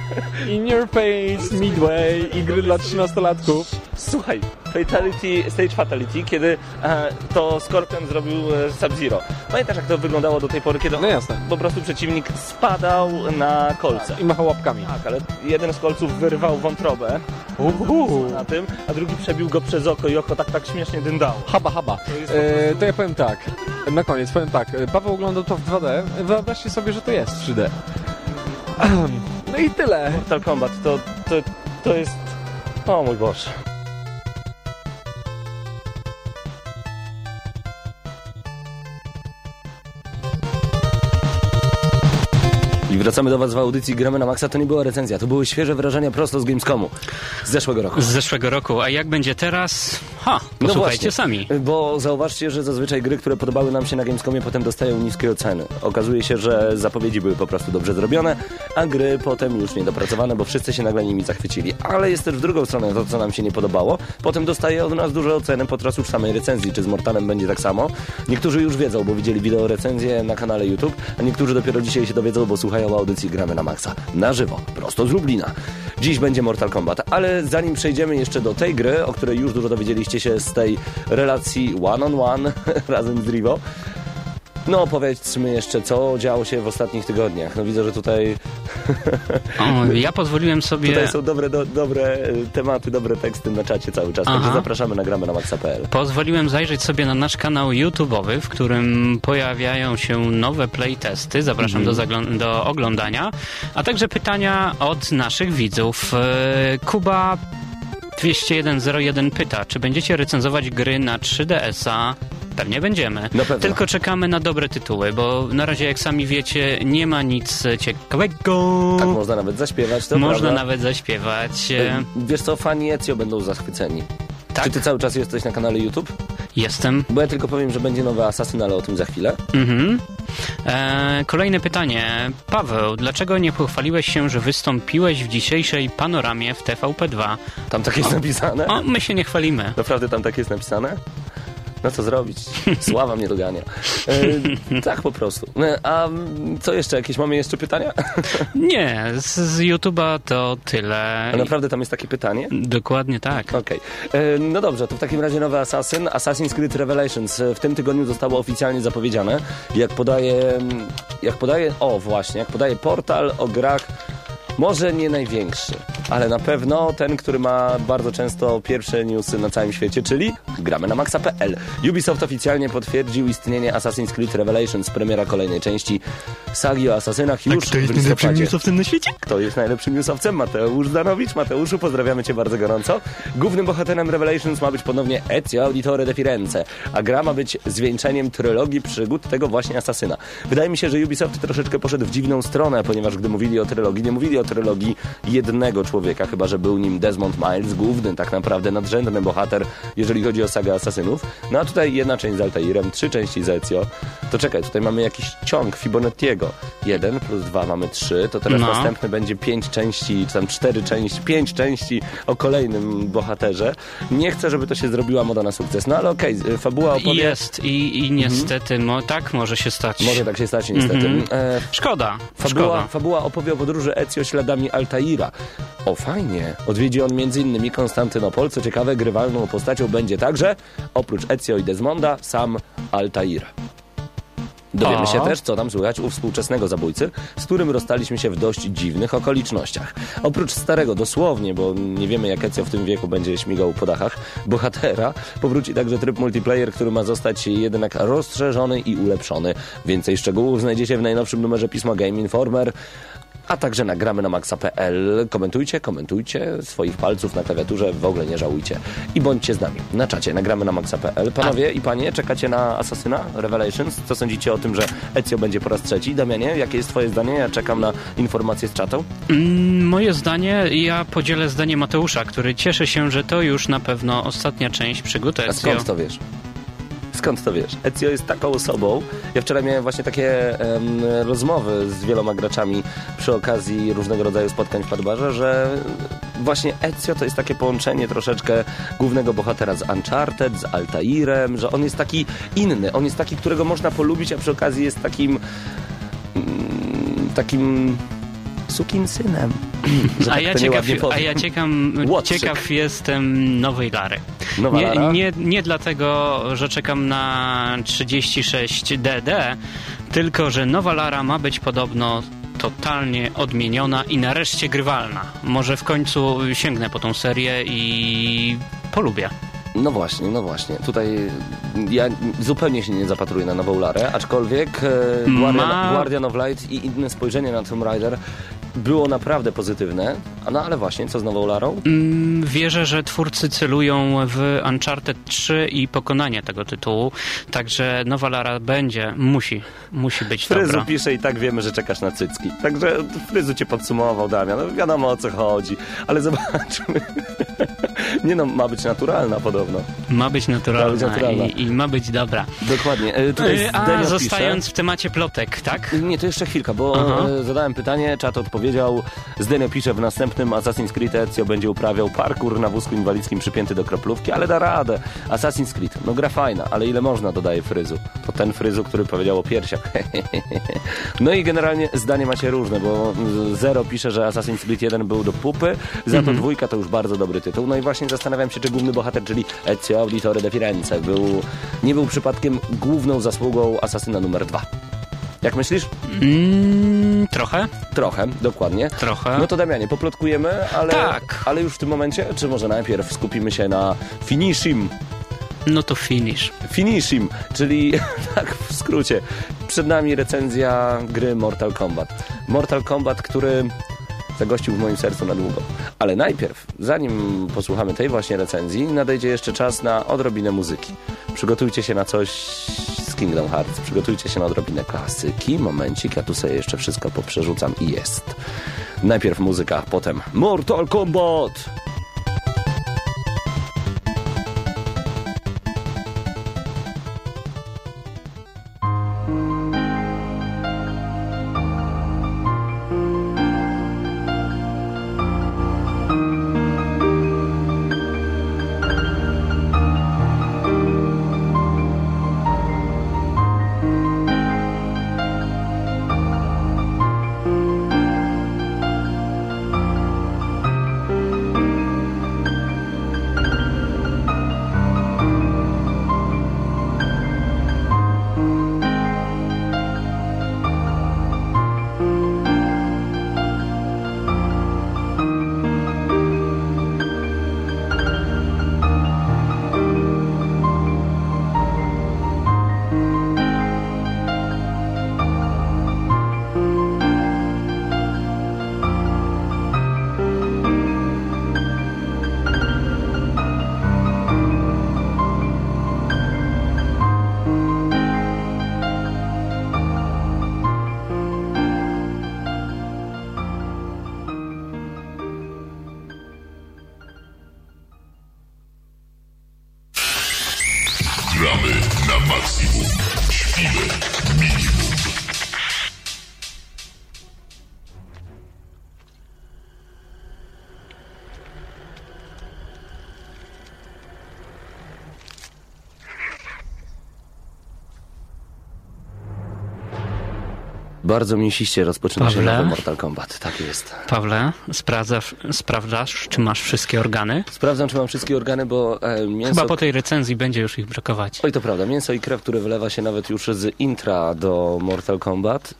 in your face, midway i gry dla 13-latków. Słuchaj, fatality, stage fatality, kiedy e, to Scorpion zrobił e, Sub-Zero. Pamiętasz jak to wyglądało do tej pory, kiedy No jasne. po prostu przeciwnik spadał na kolce. I macha łapkami. Tak, ale jeden z kolców wyrwał wątrobę Uhu. na tym, a drugi przebił go przez oko i oko tak tak śmiesznie dyndało. Haba, haba. jest po E, to ja powiem tak, na koniec powiem tak. Paweł oglądał to w 2D, wyobraźcie sobie, że to jest 3D. No i tyle. Mortal Kombat to, to, to jest... O mój Boże. Wracamy do Was w audycji Gramy na Maxa. To nie była recenzja, to były świeże wrażenia prosto z Gamescomu z zeszłego roku. Z zeszłego roku. A jak będzie teraz? Ha, posłuchajcie No sami. Bo zauważcie, że zazwyczaj gry, które podobały nam się na Gamescomie, potem dostają niskie oceny. Okazuje się, że zapowiedzi były po prostu dobrze zrobione, a gry potem już niedopracowane, bo wszyscy się nagle nimi zachwycili. Ale jest też w drugą stronę to, co nam się nie podobało. Potem dostaje od nas duże oceny podczas już samej recenzji. Czy z Mortalem będzie tak samo? Niektórzy już wiedzą, bo widzieli wideo recenzję na kanale YouTube, a niektórzy dopiero dzisiaj się dowiedzą, bo słuchają audycji Gramy na Maxa. Na żywo, prosto z Lublina. Dziś będzie Mortal Kombat, ale zanim przejdziemy jeszcze do tej gry, o której już dużo dowiedzieliście się z tej relacji one on one razem z Rivo, no powiedzmy jeszcze, co działo się w ostatnich tygodniach. No widzę, że tutaj, O, ja pozwoliłem sobie... tutaj są dobre, do, dobre e, tematy, dobre teksty na czacie cały czas, także Aha. zapraszamy na gramy na maxa.pl. Pozwoliłem zajrzeć sobie na nasz kanał YouTube'owy, w którym pojawiają się nowe playtesty. Zapraszam do, zaglą- do oglądania. A także pytania od naszych widzów. E, Kuba 20101 pyta, czy będziecie recenzować gry na 3DS-a? Pewnie będziemy. Tylko czekamy na dobre tytuły, bo na razie, jak sami wiecie, nie ma nic ciekawego. Tak można nawet zaśpiewać, to Można prawda. nawet zaśpiewać. E, E, Wiesz co, fani Ezio będą zachwyceni. Tak. Czy ty cały czas jesteś na kanale YouTube? Jestem. Bo ja tylko powiem, że będzie nowy Assassin, ale o tym za chwilę. Mhm. E, kolejne pytanie. Paweł, dlaczego nie pochwaliłeś się, że wystąpiłeś w dzisiejszej panoramie w TVP2? Tam tak jest napisane? O, my się nie chwalimy. Naprawdę tam tak jest napisane? No co zrobić? Sława mnie dogania. E, tak po prostu. E, A co jeszcze? Jakieś mamy jeszcze pytania? Nie, z, z YouTube'a to tyle. A naprawdę tam jest takie pytanie? Dokładnie tak. Okej. E, No dobrze, to w takim razie nowy Assassin. Assassin's Creed Revelations e, w tym tygodniu zostało oficjalnie zapowiedziane. Jak podaje, jak podaje, o właśnie, jak podaje portal o grach, może nie największy, ale na pewno ten, który ma bardzo często pierwsze newsy na całym świecie, czyli gramy na maxa.pl. Ubisoft oficjalnie potwierdził istnienie Assassin's Creed Revelations, premiera kolejnej części sagi o asasynach już w listopadzie. newsowcem na świecie? Kto jest najlepszym newsowcem? Mateusz Danowicz. Mateuszu, pozdrawiamy Cię bardzo gorąco. Głównym bohaterem Revelations ma być ponownie Ezio Auditore de Firenze, a gra ma być zwieńczeniem trylogii przygód tego właśnie asasyna. Wydaje mi się, że Ubisoft troszeczkę poszedł w dziwną stronę, ponieważ gdy mówili o trylogii, nie mówili o trylogii jednego człowieka, chyba że był nim Desmond Miles, główny, tak naprawdę nadrzędny bohater, jeżeli chodzi o sagę asasynów. No a tutaj jedna część z Altairem, trzy części z Ezio. To czekaj, tutaj mamy jakiś ciąg Fibonacciego. Jeden plus dwa mamy trzy, to teraz No. następny będzie pięć części, czy tam cztery części, pięć części o kolejnym bohaterze. Nie chcę, żeby to się zrobiła moda na sukces, no ale okej, fabuła opowie... Jest i, i niestety mo, tak może się stać. Może tak się stać niestety. Mhm. E, Szkoda, Fabuła, szkoda. fabuła opowie o podróży Ezio śladami Altaira. O, fajnie. Odwiedzi on m.in. Konstantynopol. Co ciekawe, grywalną postacią będzie także, oprócz Ezio i Desmonda, sam Altair. Dowiemy się też, co tam słychać u współczesnego zabójcy, z którym rozstaliśmy się w dość dziwnych okolicznościach. Oprócz starego, dosłownie, bo nie wiemy jak Ezio w tym wieku będzie śmigał po dachach, bohatera, powróci także tryb multiplayer, który ma zostać jednak rozszerzony i ulepszony. Więcej szczegółów znajdziecie w najnowszym numerze pisma Game Informer, a także nagramy na maxa.pl. Komentujcie, komentujcie swoich palców na klawiaturze, w ogóle nie żałujcie. I bądźcie z nami na czacie, nagramy na maxa.pl. Panowie i panie, czekacie na Asasyna Revelations? Co sądzicie o tym, że Ezio będzie po raz trzeci? Damianie, jakie jest twoje zdanie? Ja czekam na informacje z czatu. Mm, Moje zdanie, ja podzielę zdanie Mateusza, który cieszy się, że to już na pewno ostatnia część przygód A Ezio. skąd to wiesz? Skąd to wiesz? Ezio jest taką osobą. Ja wczoraj miałem właśnie takie rozmowy z wieloma graczami przy okazji różnego rodzaju spotkań w Padbarze, że właśnie Ezio to jest takie połączenie troszeczkę głównego bohatera z Uncharted, z Altairem, że on jest taki inny. On jest taki, którego można polubić, a przy okazji jest takim mm, takim sukim synem. Że A tak ja, ciekaw, a ja ciekam, ciekaw jestem nowej Lary. Nowa Nie, Lara? nie, nie dlatego, że czekam na 36DD, tylko że nowa Lara ma być podobno totalnie odmieniona i nareszcie grywalna. Może w końcu sięgnę po tą serię i polubię. No właśnie, no właśnie. Tutaj ja zupełnie się nie zapatruję na nową Larę, aczkolwiek e, Guardian, Ma- Guardian of Light i inne spojrzenie na Tomb Raider było naprawdę pozytywne. No ale właśnie, co z nową Larą? Mm, Wierzę, że twórcy celują w Uncharted 3 i pokonanie tego tytułu, także nowa Lara będzie, musi, musi być Fryzu dobra. pisze i tak wiemy, że czekasz na cycki. Także Fryzu cię podsumował, Damian. No, wiadomo o co chodzi, ale zobaczmy. nie no, ma być naturalna podobno. Ma być naturalna, Ma być naturalna. I, i ma być dobra. Dokładnie. E, tutaj E, A zostając pisze... w temacie plotek, tak? Nie, to jeszcze chwilka, bo Aha. e, zadałem pytanie, czat odpowiedział. Zdenio pisze, w następnym Assassin's Creed Ezio będzie uprawiał parkour na wózku inwalidzkim przypięty do kroplówki, ale da radę. Assassin's Creed, no gra fajna, ale ile można, dodaje Fryzu. To ten Fryzu, który powiedział o piersiach. no i generalnie zdanie macie różne, bo Zero pisze, że Assassin's Creed 1 był do pupy, za to dwójka to już bardzo dobry tytuł. No i właśnie zastanawiam się, czy główny bohater, czyli Ezio Auditore de Firenze, był, nie był przypadkiem główną zasługą Asasyna numer 2. Jak myślisz? Mm, trochę, Trochę, dokładnie. trochę. No to Damianie, poplotkujemy, ale, Tak. ale już w tym momencie, czy może najpierw skupimy się na finishim? No to finish. Finishim, czyli tak w skrócie, przed nami recenzja gry Mortal Kombat. Mortal Kombat, który zagościł w moim sercu na długo. Ale najpierw, zanim posłuchamy tej właśnie recenzji, nadejdzie jeszcze czas na odrobinę muzyki. Przygotujcie się na coś z Kingdom Hearts, przygotujcie się na odrobinę klasyki. Momencik, ja tu sobie jeszcze wszystko poprzerzucam i jest. Najpierw muzyka, potem Mortal Kombat! Bardzo mięsiście rozpoczyna się Pawle? nowy Mortal Kombat. Tak jest. Pawle, sprawdzasz, sprawdzasz, czy masz wszystkie organy? Sprawdzam, czy mam wszystkie organy, bo e, mięso... Chyba po tej recenzji będzie już ich brakować. Oj, to prawda. Mięso i krew, które wylewa się nawet już z intra do Mortal Kombat.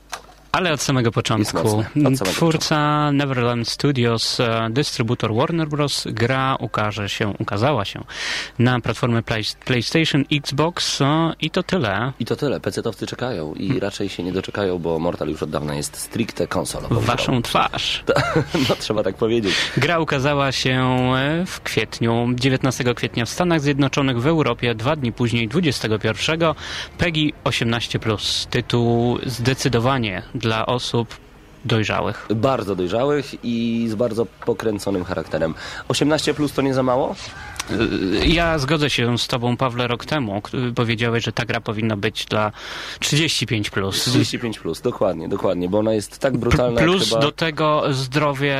Ale od samego początku. mocne, od samego Twórca Neverland Studios, e, dystrybutor Warner Bros. Gra ukaże się, ukazała się na platformę Play, PlayStation, Xbox e, i to tyle. I to tyle. PC-towcy czekają i raczej się nie doczekają, bo Mortal już od dawna jest stricte konsolową. Waszą twarz. No, trzeba tak powiedzieć. Gra ukazała się e, w kwietniu, 19 kwietnia w Stanach Zjednoczonych, w Europie, dwa dni później, 21. PEGI 18+. Tytuł zdecydowanie dla osób dojrzałych. Bardzo dojrzałych i z bardzo pokręconym charakterem. 18 plus to nie za mało? Y, Ja zgodzę się z tobą, Pawle, rok temu. Powiedziałeś, że ta gra powinna być dla 35+. Plus. 35 plus, dokładnie, dokładnie, bo ona jest tak brutalna Plus chyba... do tego zdrowie,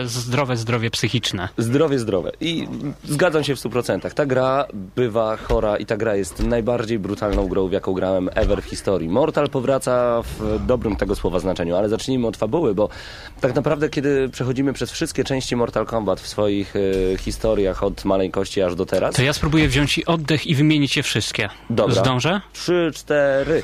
e, zdrowe zdrowie psychiczne. Zdrowie, zdrowe. I zgadzam się w 100%. Ta gra bywa chora i ta gra jest najbardziej brutalną grą, w jaką grałem ever w historii. Mortal powraca w dobrym tego słowa znaczeniu, ale zacznijmy od fabuły, bo tak naprawdę kiedy przechodzimy przez wszystkie części Mortal Kombat w swoich e, historiach od maleńkości aż do teraz... To ja spróbuję wziąć i oddech i wymienić je wszystkie. Dobra. Zdążę? Trzy, cztery.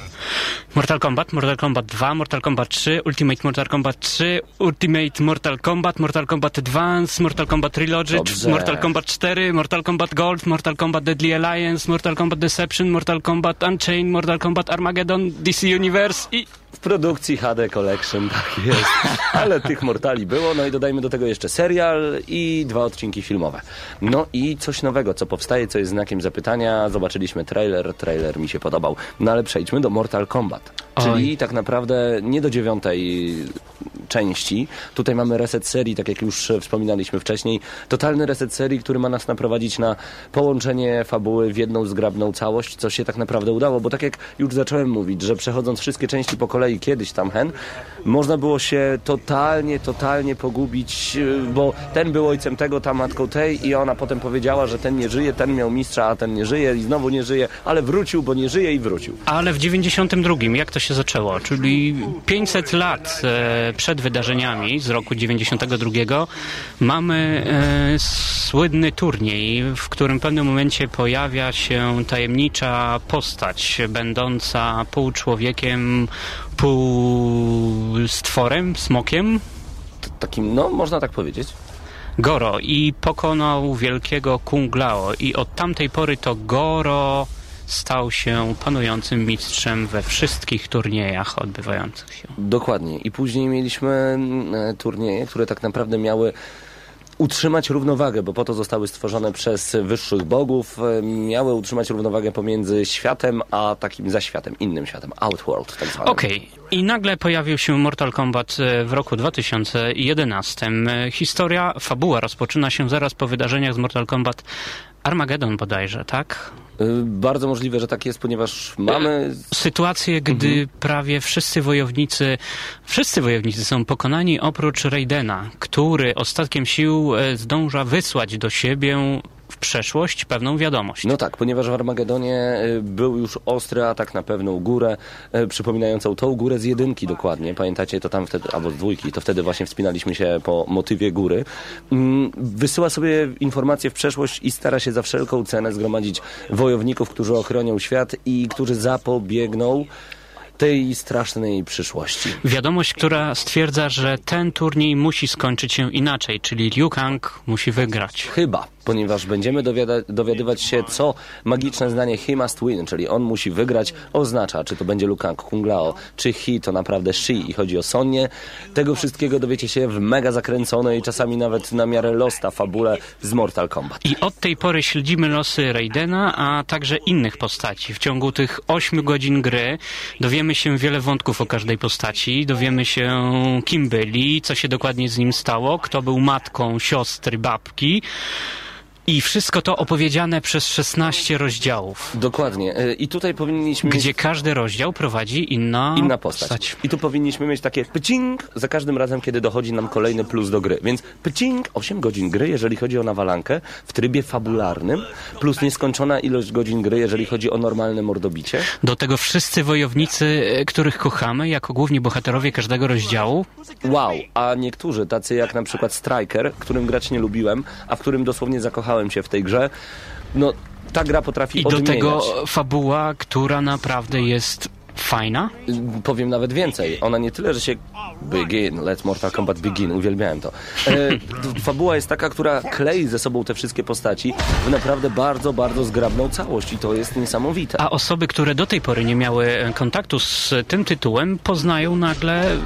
Mortal Kombat, Mortal Kombat 2, Mortal Kombat 3, Ultimate Mortal Kombat 3, Ultimate Mortal Kombat, Mortal Kombat Advance, Mortal Kombat Trilogy, Dobrze. Mortal Kombat 4, Mortal Kombat Gold, Mortal Kombat Deadly Alliance, Mortal Kombat Deception, Mortal Kombat Unchained, Mortal Kombat Armageddon, DC Universe i... W produkcji HD Collection, tak jest. Ale tych mortali było, no i dodajmy do tego jeszcze serial i dwa odcinki filmowe. No i coś nowego, co powstaje, co jest znakiem zapytania. Zobaczyliśmy trailer, trailer mi się podobał. No ale przejdźmy do Mortal Kombat. Czyli Oj. tak naprawdę nie do dziewiątej części. Tutaj mamy reset serii, tak jak już wspominaliśmy wcześniej. Totalny reset serii, który ma nas naprowadzić na połączenie fabuły w jedną zgrabną całość, co się tak naprawdę udało, bo tak jak już zacząłem mówić, że przechodząc wszystkie części po kolei kiedyś tam hen, można było się totalnie, totalnie pogubić, yy, bo ten był ojcem tego, ta matką tej i ona potem powiedziała, że ten nie żyje, ten miał mistrza, a ten nie żyje i znowu nie żyje, ale wrócił, bo nie żyje i wrócił. Ale w 92, jak to się zaczęło? Czyli 500 lat e, przed wydarzeniami z roku 92 mamy e, słynny turniej, w którym w pewnym momencie pojawia się tajemnicza postać, będąca pół człowiekiem, pół stworem, smokiem. Takim, no, można tak powiedzieć. Goro i pokonał wielkiego Kung Lao i od tamtej pory to Goro stał się panującym mistrzem we wszystkich turniejach odbywających się. Dokładnie. I później mieliśmy mm, e, turnieje, które tak naprawdę miały utrzymać równowagę, bo po to zostały stworzone przez wyższych bogów, e, miały utrzymać równowagę pomiędzy światem, a takim zaświatem, innym światem, Outworld tak zwanym. Okej, i nagle pojawił się Mortal Kombat e, w roku 2011. E, Historia, fabuła rozpoczyna się zaraz po wydarzeniach z Mortal Kombat Armageddon bodajże, tak? Y, Bardzo możliwe, że tak jest, ponieważ mamy Sytuację, gdy prawie wszyscy wojownicy, wszyscy wojownicy są pokonani oprócz Raidena, który ostatkiem sił e, zdąża wysłać do siebie przeszłość pewną wiadomość. No tak, ponieważ w Armagedonie y, był już ostry atak na pewną górę, y, przypominającą tą górę z jedynki dokładnie. Pamiętacie, to tam wtedy, albo z dwójki, to wtedy właśnie wspinaliśmy się po motywie góry. Mm, Wysyła sobie informacje w przeszłość i stara się za wszelką cenę zgromadzić wojowników, którzy ochronią świat i którzy zapobiegną tej strasznej przyszłości. Wiadomość, która stwierdza, że ten turniej musi skończyć się inaczej, czyli Liu Kang musi wygrać. Chyba, ponieważ będziemy dowiada- dowiadywać się, co magiczne zdanie he must win, czyli on musi wygrać, oznacza, czy to będzie Lukang Kung Lao, czy he to naprawdę she i chodzi o Sonię. Tego wszystkiego dowiecie się w mega zakręconej, czasami nawet na miarę losta fabule z Mortal Kombat. I od tej pory śledzimy losy Raidena, a także innych postaci. W ciągu tych 8 godzin gry dowiemy się wiele wątków o każdej postaci, dowiemy się kim byli, co się dokładnie z nim stało, kto był matką, siostry, babki. I wszystko to opowiedziane przez 16 rozdziałów, Dokładnie. Y, I tutaj powinniśmy mieć gdzie każdy rozdział prowadzi inna, inna postać. I tu powinniśmy mieć takie pycing za każdym razem, kiedy dochodzi nam kolejny plus do gry. Więc pycing, 8 godzin gry, jeżeli chodzi o nawalankę, w trybie fabularnym, plus nieskończona ilość godzin gry, jeżeli chodzi o normalne mordobicie. Do tego wszyscy wojownicy, e, których kochamy, jako główni bohaterowie każdego rozdziału. Wow, a niektórzy, tacy jak na przykład Striker, którym grać nie lubiłem, a w którym dosłownie zakochałem się w tej grze, no ta gra potrafi I do odmieniać. tego fabuła, która naprawdę jest fajna. Powiem nawet więcej. Ona nie tyle, że się begin, let Mortal Kombat begin, uwielbiałem to. E, fabuła jest taka, która klei ze sobą te wszystkie postaci w naprawdę bardzo, bardzo zgrabną całość i to jest niesamowite. A osoby, które do tej pory nie miały kontaktu z tym tytułem, poznają nagle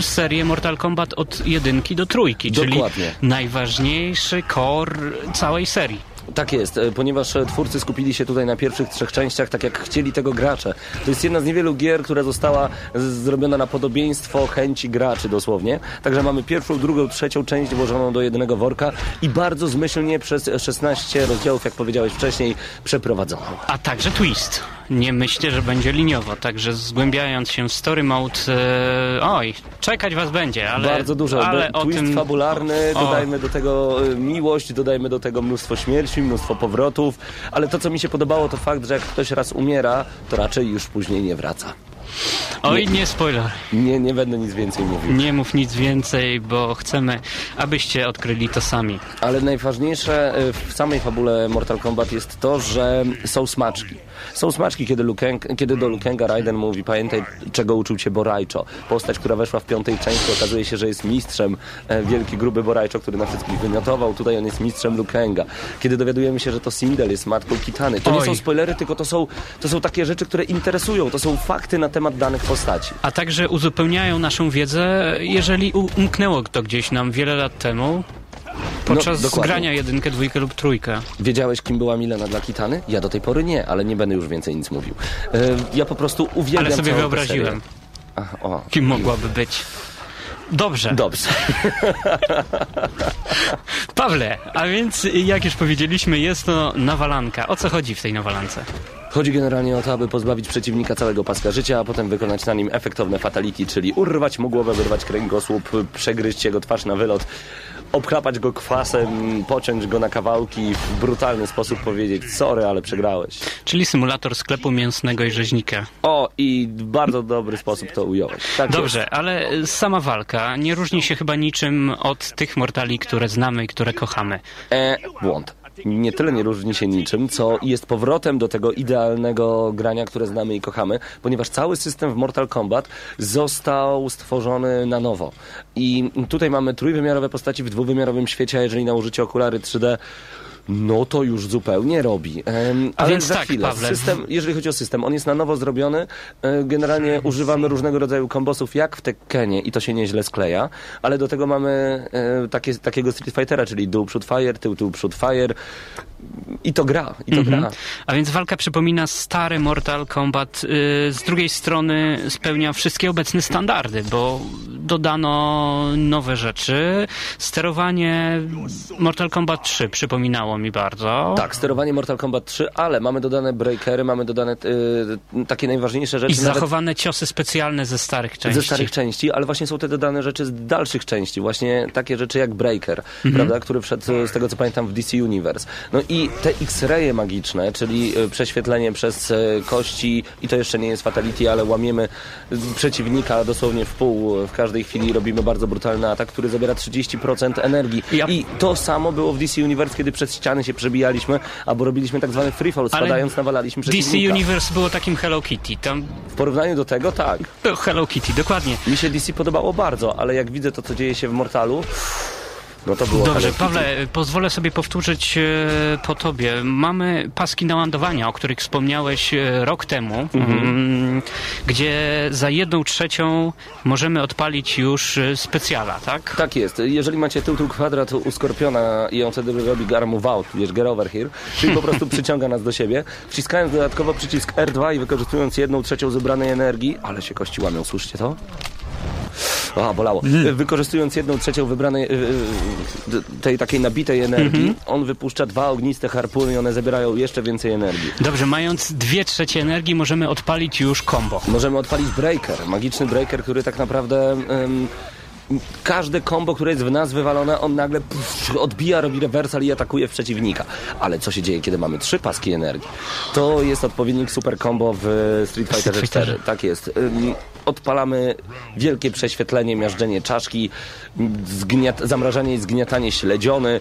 serię Mortal Kombat od jedynki do trójki, Dokładnie. czyli najważniejszy core całej serii. Tak jest, e, ponieważ e, twórcy skupili się tutaj na pierwszych trzech częściach, tak jak chcieli tego gracze. To jest jedna z niewielu gier, która została zrobiona na podobieństwo chęci graczy dosłownie. Także mamy pierwszą, drugą, trzecią część włożoną do jednego worka i bardzo zmyślnie przez 16 rozdziałów, jak powiedziałeś wcześniej, przeprowadzoną. A także twist. Nie myślę, że będzie liniowo, także zgłębiając się w story mode, e, oj, czekać was będzie, ale... bardzo dużo. ale Twist tym... fabularny, o. dodajmy do tego y, miłość, dodajmy do tego mnóstwo śmierci, mnóstwo powrotów, ale to, co mi się podobało, to fakt, że jak ktoś raz umiera, to raczej już później nie wraca. Oj, nie spoiler. Nie, nie będę nic więcej mówił. Nie mów nic więcej, bo chcemy, abyście odkryli to sami. Ale najważniejsze y, w samej fabule Mortal Kombat jest to, że są smaczki. Są smaczki, kiedy, Lukeng, kiedy do Lukenga Raiden mówi, pamiętaj, czego uczył cię Borajczo. Postać, która weszła w piątej części, okazuje się, że jest mistrzem. E, wielki, gruby Borajczo, który na wszystkich wymiotował. Tutaj on jest mistrzem Lukenga. Kiedy dowiadujemy się, że to Sindel jest matką Kitany. To nie Oj. są spoilery, tylko to są, to są takie rzeczy, które interesują. To są fakty na temat danych postaci. A także uzupełniają naszą wiedzę, jeżeli umknęło to gdzieś nam wiele lat temu, podczas No, grania jedynkę, dwójkę lub trójkę. Wiedziałeś, kim była Milena dla Kitany? Ja do tej pory nie, ale nie będę już więcej nic mówił. E, ja po prostu uwielbiam Ale sobie wyobraziłem. Ach, o, kim mogłaby być. Dobrze. Dobrze. Pawle, a więc jak już powiedzieliśmy, jest to nawalanka. O co chodzi w tej nawalance? Chodzi generalnie o to, aby pozbawić przeciwnika całego paska życia, a potem wykonać na nim efektowne fatality, czyli urwać mu głowę, wyrwać kręgosłup, przegryźć jego twarz na wylot, obchlapać go kwasem, pociąć go na kawałki, w brutalny sposób powiedzieć sorry, ale przegrałeś. Czyli symulator sklepu mięsnego i rzeźnika. O, i bardzo dobry sposób to ująłeś. Tak Dobrze, ale sama walka nie różni się chyba niczym od tych mortali, które znamy i które kochamy. E, błąd. Nie tyle nie różni się niczym, co jest powrotem do tego idealnego grania, które znamy i kochamy, ponieważ cały system w Mortal Kombat został stworzony na nowo. I tutaj mamy trójwymiarowe postaci w dwuwymiarowym świecie, a jeżeli nałożycie okulary 3D, no to już zupełnie robi. Ale więc za tak, chwilę. Pawle. System, jeżeli chodzi o system, on jest na nowo zrobiony. E, Generalnie używamy różnego rodzaju kombosów, jak w Tekkenie i to się nieźle skleja, ale do tego mamy e, takie, takiego Street Fightera, czyli dół, przód, fire, tył, tył, przód, fire i to gra, i to Mhm. gra. A więc walka przypomina stary Mortal Kombat. y, Z drugiej strony spełnia wszystkie obecne standardy, bo dodano nowe rzeczy. Sterowanie Mortal Kombat 3 przypominało mi bardzo. Tak, sterowanie Mortal Kombat 3, ale mamy dodane breakery, mamy dodane e, takie najważniejsze rzeczy. I nawet- zachowane ciosy specjalne ze starych części. Ze starych części, ale właśnie są te dodane rzeczy z dalszych części, właśnie takie rzeczy jak Breaker, prawda, który wszedł z tego co pamiętam w DC Universe. No i te X-raye magiczne, czyli e, prześwietlenie przez e, kości i to jeszcze nie jest fatality, ale łamiemy e, przeciwnika dosłownie w pół w każdej chwili robimy bardzo brutalny atak, który zabiera 30% energii. Ja- I to samo było w DC Universe, kiedy przez ściany się przebijaliśmy, albo robiliśmy tak zwany free fall, Ale spadając nawalaliśmy DC przeciwnika. Universe było takim Hello Kitty. Tam W porównaniu do tego, tak. to Hello Kitty, dokładnie. Mi się DC podobało bardzo, ale jak widzę to, co dzieje się w Mortalu, no to było Dobrze. Pawle, pozwolę sobie powtórzyć e, po tobie. Mamy paski naładowania, o których wspomniałeś e, rok temu, mm, gdzie za jedną trzecią możemy odpalić już e, specjala, tak? Tak jest. Jeżeli macie tył, kwadrat u Skorpiona i on wtedy robi gar move out, wiesz, get over here, czyli po prostu przyciąga nas do siebie, wciskając dodatkowo przycisk R2 i wykorzystując jedną trzecią zebranej energii, ale się kości łamią, słyszycie to? A, bolało. Wykorzystując jedną trzecią wybranej, y, y, tej takiej nabitej energii, on wypuszcza dwa ogniste harpuny i one zabierają jeszcze więcej energii. Dobrze, mając dwie trzecie energii możemy odpalić już combo. Możemy odpalić breaker, magiczny breaker, który tak naprawdę em, każde combo, które jest w nas wywalone, on nagle odbija, robi rewersal i atakuje w przeciwnika. Ale co się dzieje, kiedy mamy trzy paski energii? To jest odpowiednik super combo w Street Fighter Street 4. Fighterze. Tak jest. Odpalamy wielkie prześwietlenie, miażdżenie czaszki, zgniat, zamrażanie i zgniatanie śledziony,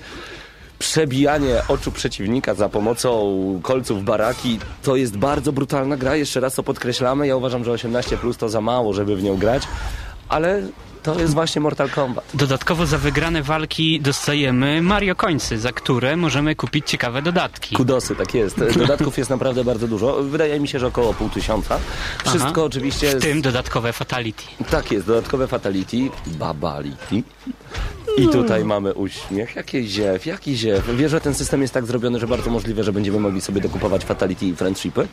przebijanie oczu przeciwnika za pomocą kolców baraki. To jest bardzo brutalna gra, jeszcze raz to podkreślamy. Ja uważam, że 18 plus to za mało, żeby w nią grać, ale to jest właśnie Mortal Kombat. Dodatkowo za wygrane walki dostajemy Mario Końcy, za które możemy kupić ciekawe dodatki. Kudosy, tak jest. Dodatków jest naprawdę bardzo dużo. Wydaje mi się, że około pół tysiąca. Wszystko Aha. oczywiście... W tym dodatkowe fatality. Tak jest, dodatkowe fatality, babality. I tutaj mamy uśmiech. Jaki ziew, jaki ziew. Wiesz, że ten system jest tak zrobiony, że bardzo możliwe, że będziemy mogli sobie dokupować fatality i friendshipy,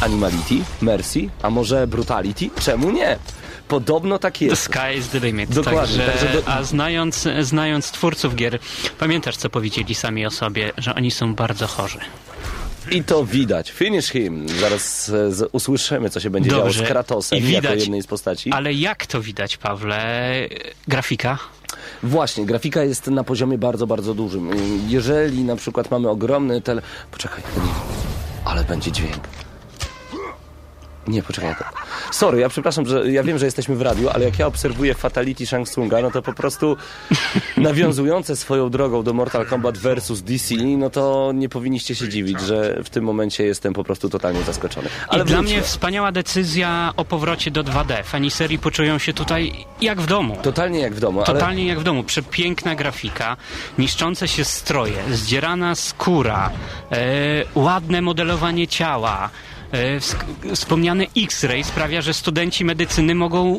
animality, mercy, a może brutality? Czemu nie? Podobno tak The jest. sky is the limit. Dokładnie, Także, także do- A znając, znając twórców gier, pamiętasz, co powiedzieli sami o sobie, że oni są bardzo chorzy. I to widać. Finish him. Zaraz e, z, usłyszymy, co się będzie działo Dobrze. z Kratosem I jako widać. jednej z postaci. Ale jak to widać, Pawle? Grafika? Właśnie, grafika jest na poziomie bardzo, bardzo dużym. Jeżeli na przykład mamy ogromny tele... Poczekaj, ale będzie dźwięk. Nie, poczekaj. To... Sorry, ja przepraszam, że ja wiem, że jesteśmy w radiu, ale jak ja obserwuję Fatality Shang Tsunga, no to po prostu nawiązujące swoją drogą do Mortal Kombat versus DC, no to nie powinniście się dziwić, że w tym momencie jestem po prostu totalnie zaskoczony. Ale I dla mnie wspaniała decyzja o powrocie do 2D. Fani serii poczują się tutaj jak w domu. Totalnie jak w domu, ale... Totalnie jak w domu. Przepiękna grafika, niszczące się stroje, zdzierana skóra, e, ładne modelowanie ciała. E, wspomniany X-ray sprawia, że studenci medycyny mogą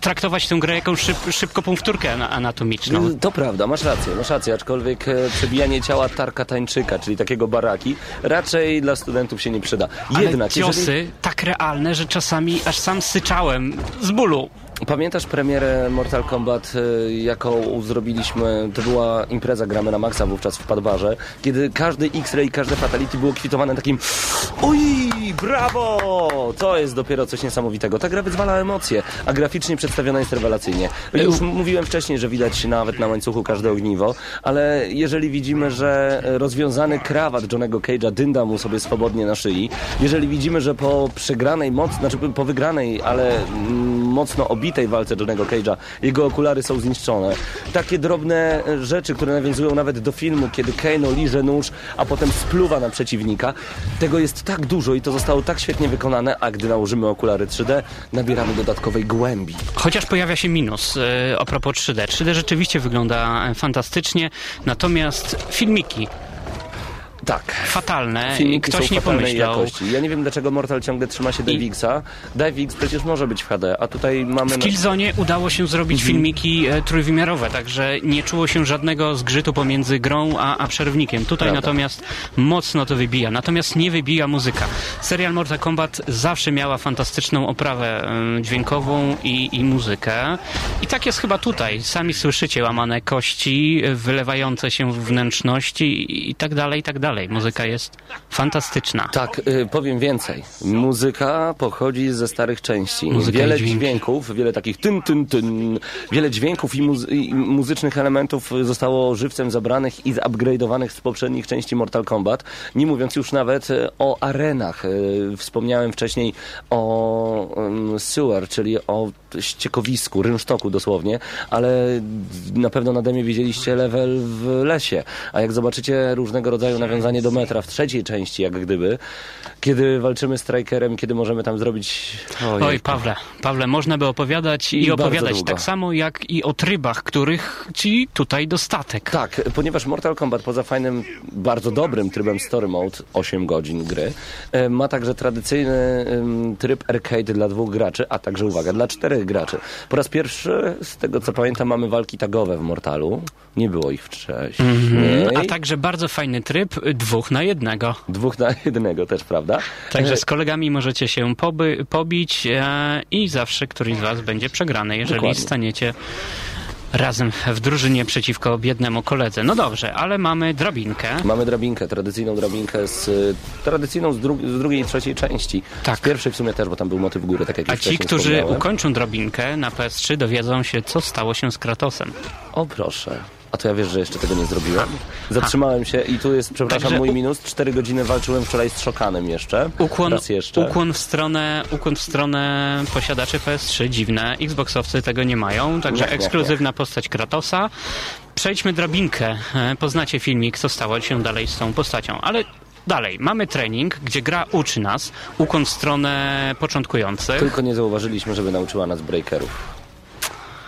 traktować tę grę jako szyb, szybką powtórkę ana- anatomiczną. Mm, To prawda, masz rację, masz rację, aczkolwiek e, przebijanie ciała Tarka Tańczyka, czyli takiego baraki, raczej dla studentów się nie przyda. Ale Jednak, ciosy jeżeli... tak realne, że czasami aż sam syczałem z bólu. Pamiętasz premierę Mortal Kombat, e, jaką zrobiliśmy, to była impreza Gramy na Maxa wówczas w Padbarze, kiedy każdy X-Ray, każde Fatality było kwitowane takim Oj, brawo! To jest dopiero coś niesamowitego. Ta gra wyzwala emocje, a graficznie przedstawiona jest rewelacyjnie. Już mówiłem wcześniej, że widać nawet na łańcuchu każde ogniwo, ale jeżeli widzimy, że rozwiązany krawat Johnego Cage'a dynda mu sobie swobodnie na szyi, jeżeli widzimy, że po przegranej moc, znaczy po wygranej, ale mm, mocno obitej walce Johnego Cage'a jego okulary są zniszczone. Takie drobne rzeczy, które nawiązują nawet do filmu, kiedy Kano liże nóż, a potem spluwa na przeciwnika. Tego jest tak dużo i to zostało tak świetnie wykonane, a gdy nałożymy okulary 3D, nabieramy dodatkowej głębi. Chociaż pojawia się minus e, a propos 3D. 3D rzeczywiście wygląda e, fantastycznie, natomiast filmiki Tak. fatalne. Filmiki Ktoś są nie pomyślał. jakości. Ja nie wiem, dlaczego Mortal ciągle trzyma się DivXa. DivX przecież może być w HD, a tutaj mamy... W Killzone udało się zrobić Mhm. filmiki e, trójwymiarowe, także nie czuło się żadnego zgrzytu pomiędzy grą a, a przerwnikiem. Tutaj Prawda. natomiast mocno to wybija. Natomiast nie wybija muzyka. Serial Mortal Kombat zawsze miała fantastyczną oprawę e, dźwiękową i, i muzykę. I tak jest chyba tutaj. Sami słyszycie łamane kości, wylewające się w wnętrzności i, i tak dalej, i tak dalej. Muzyka jest fantastyczna. Tak, y, powiem więcej. Muzyka pochodzi ze starych części. Muzyka wiele dźwięków, wiele takich tyn, tyn, tyn, wiele dźwięków i, muzy- i muzycznych elementów zostało żywcem zabranych i zupgrade'owanych z poprzednich części Mortal Kombat. Nie mówiąc już nawet y, o arenach. Y, Wspomniałem wcześniej o sewer, czyli o ściekowisku, rynsztoku dosłownie, ale na pewno na demie widzieliście level w lesie. A jak zobaczycie różnego rodzaju nawiązanie do metra w trzeciej części, jak gdyby, kiedy walczymy z Strikerem, kiedy możemy tam zrobić... Ojej. Oj, Pawle, Pawle, można by opowiadać i, I opowiadać tak samo jak i o trybach, których ci tutaj dostatek. Tak, ponieważ Mortal Kombat poza fajnym, bardzo dobrym trybem Story Mode, 8 godzin gry, e, ma także tradycyjny tryb arcade dla dwóch graczy, a także, uwaga, dla czterech graczy. Po raz pierwszy, z tego co pamiętam, mamy walki tagowe w Mortalu. Nie było ich wcześniej. Mhm. A także bardzo fajny tryb dwóch na jednego. Dwóch na jednego też, prawda? Także z kolegami możecie się poby, pobić e, i zawsze któryś z was będzie przegrany, jeżeli Dokładnie. staniecie razem w drużynie przeciwko biednemu koledze. No dobrze, ale mamy drabinkę. Mamy drabinkę, tradycyjną drabinkę z y, tradycyjną z, dru- z drugiej i trzeciej części. Tak. Z pierwszej w sumie też, bo tam był motyw góry, tak jak A ci, którzy ukończą drabinkę na PS3 dowiedzą się, co stało się z Kratosem. O proszę. A to ja wiesz, że jeszcze tego nie zrobiłem? Zatrzymałem się i tu jest, przepraszam, Także mój u- minus. Cztery godziny walczyłem wczoraj z Szokanem jeszcze. Ukłon, jeszcze. ukłon, w stronę, ukłon w stronę posiadaczy PS3, dziwne. Xboxowcy tego nie mają, także ekskluzywna postać Kratosa. Przejdźmy drabinkę. E, Poznacie filmik, co stało się dalej z tą postacią, ale dalej. Mamy trening, gdzie gra uczy nas, ukłon w stronę początkujących, Tylko nie zauważyliśmy, żeby nauczyła nas breakerów.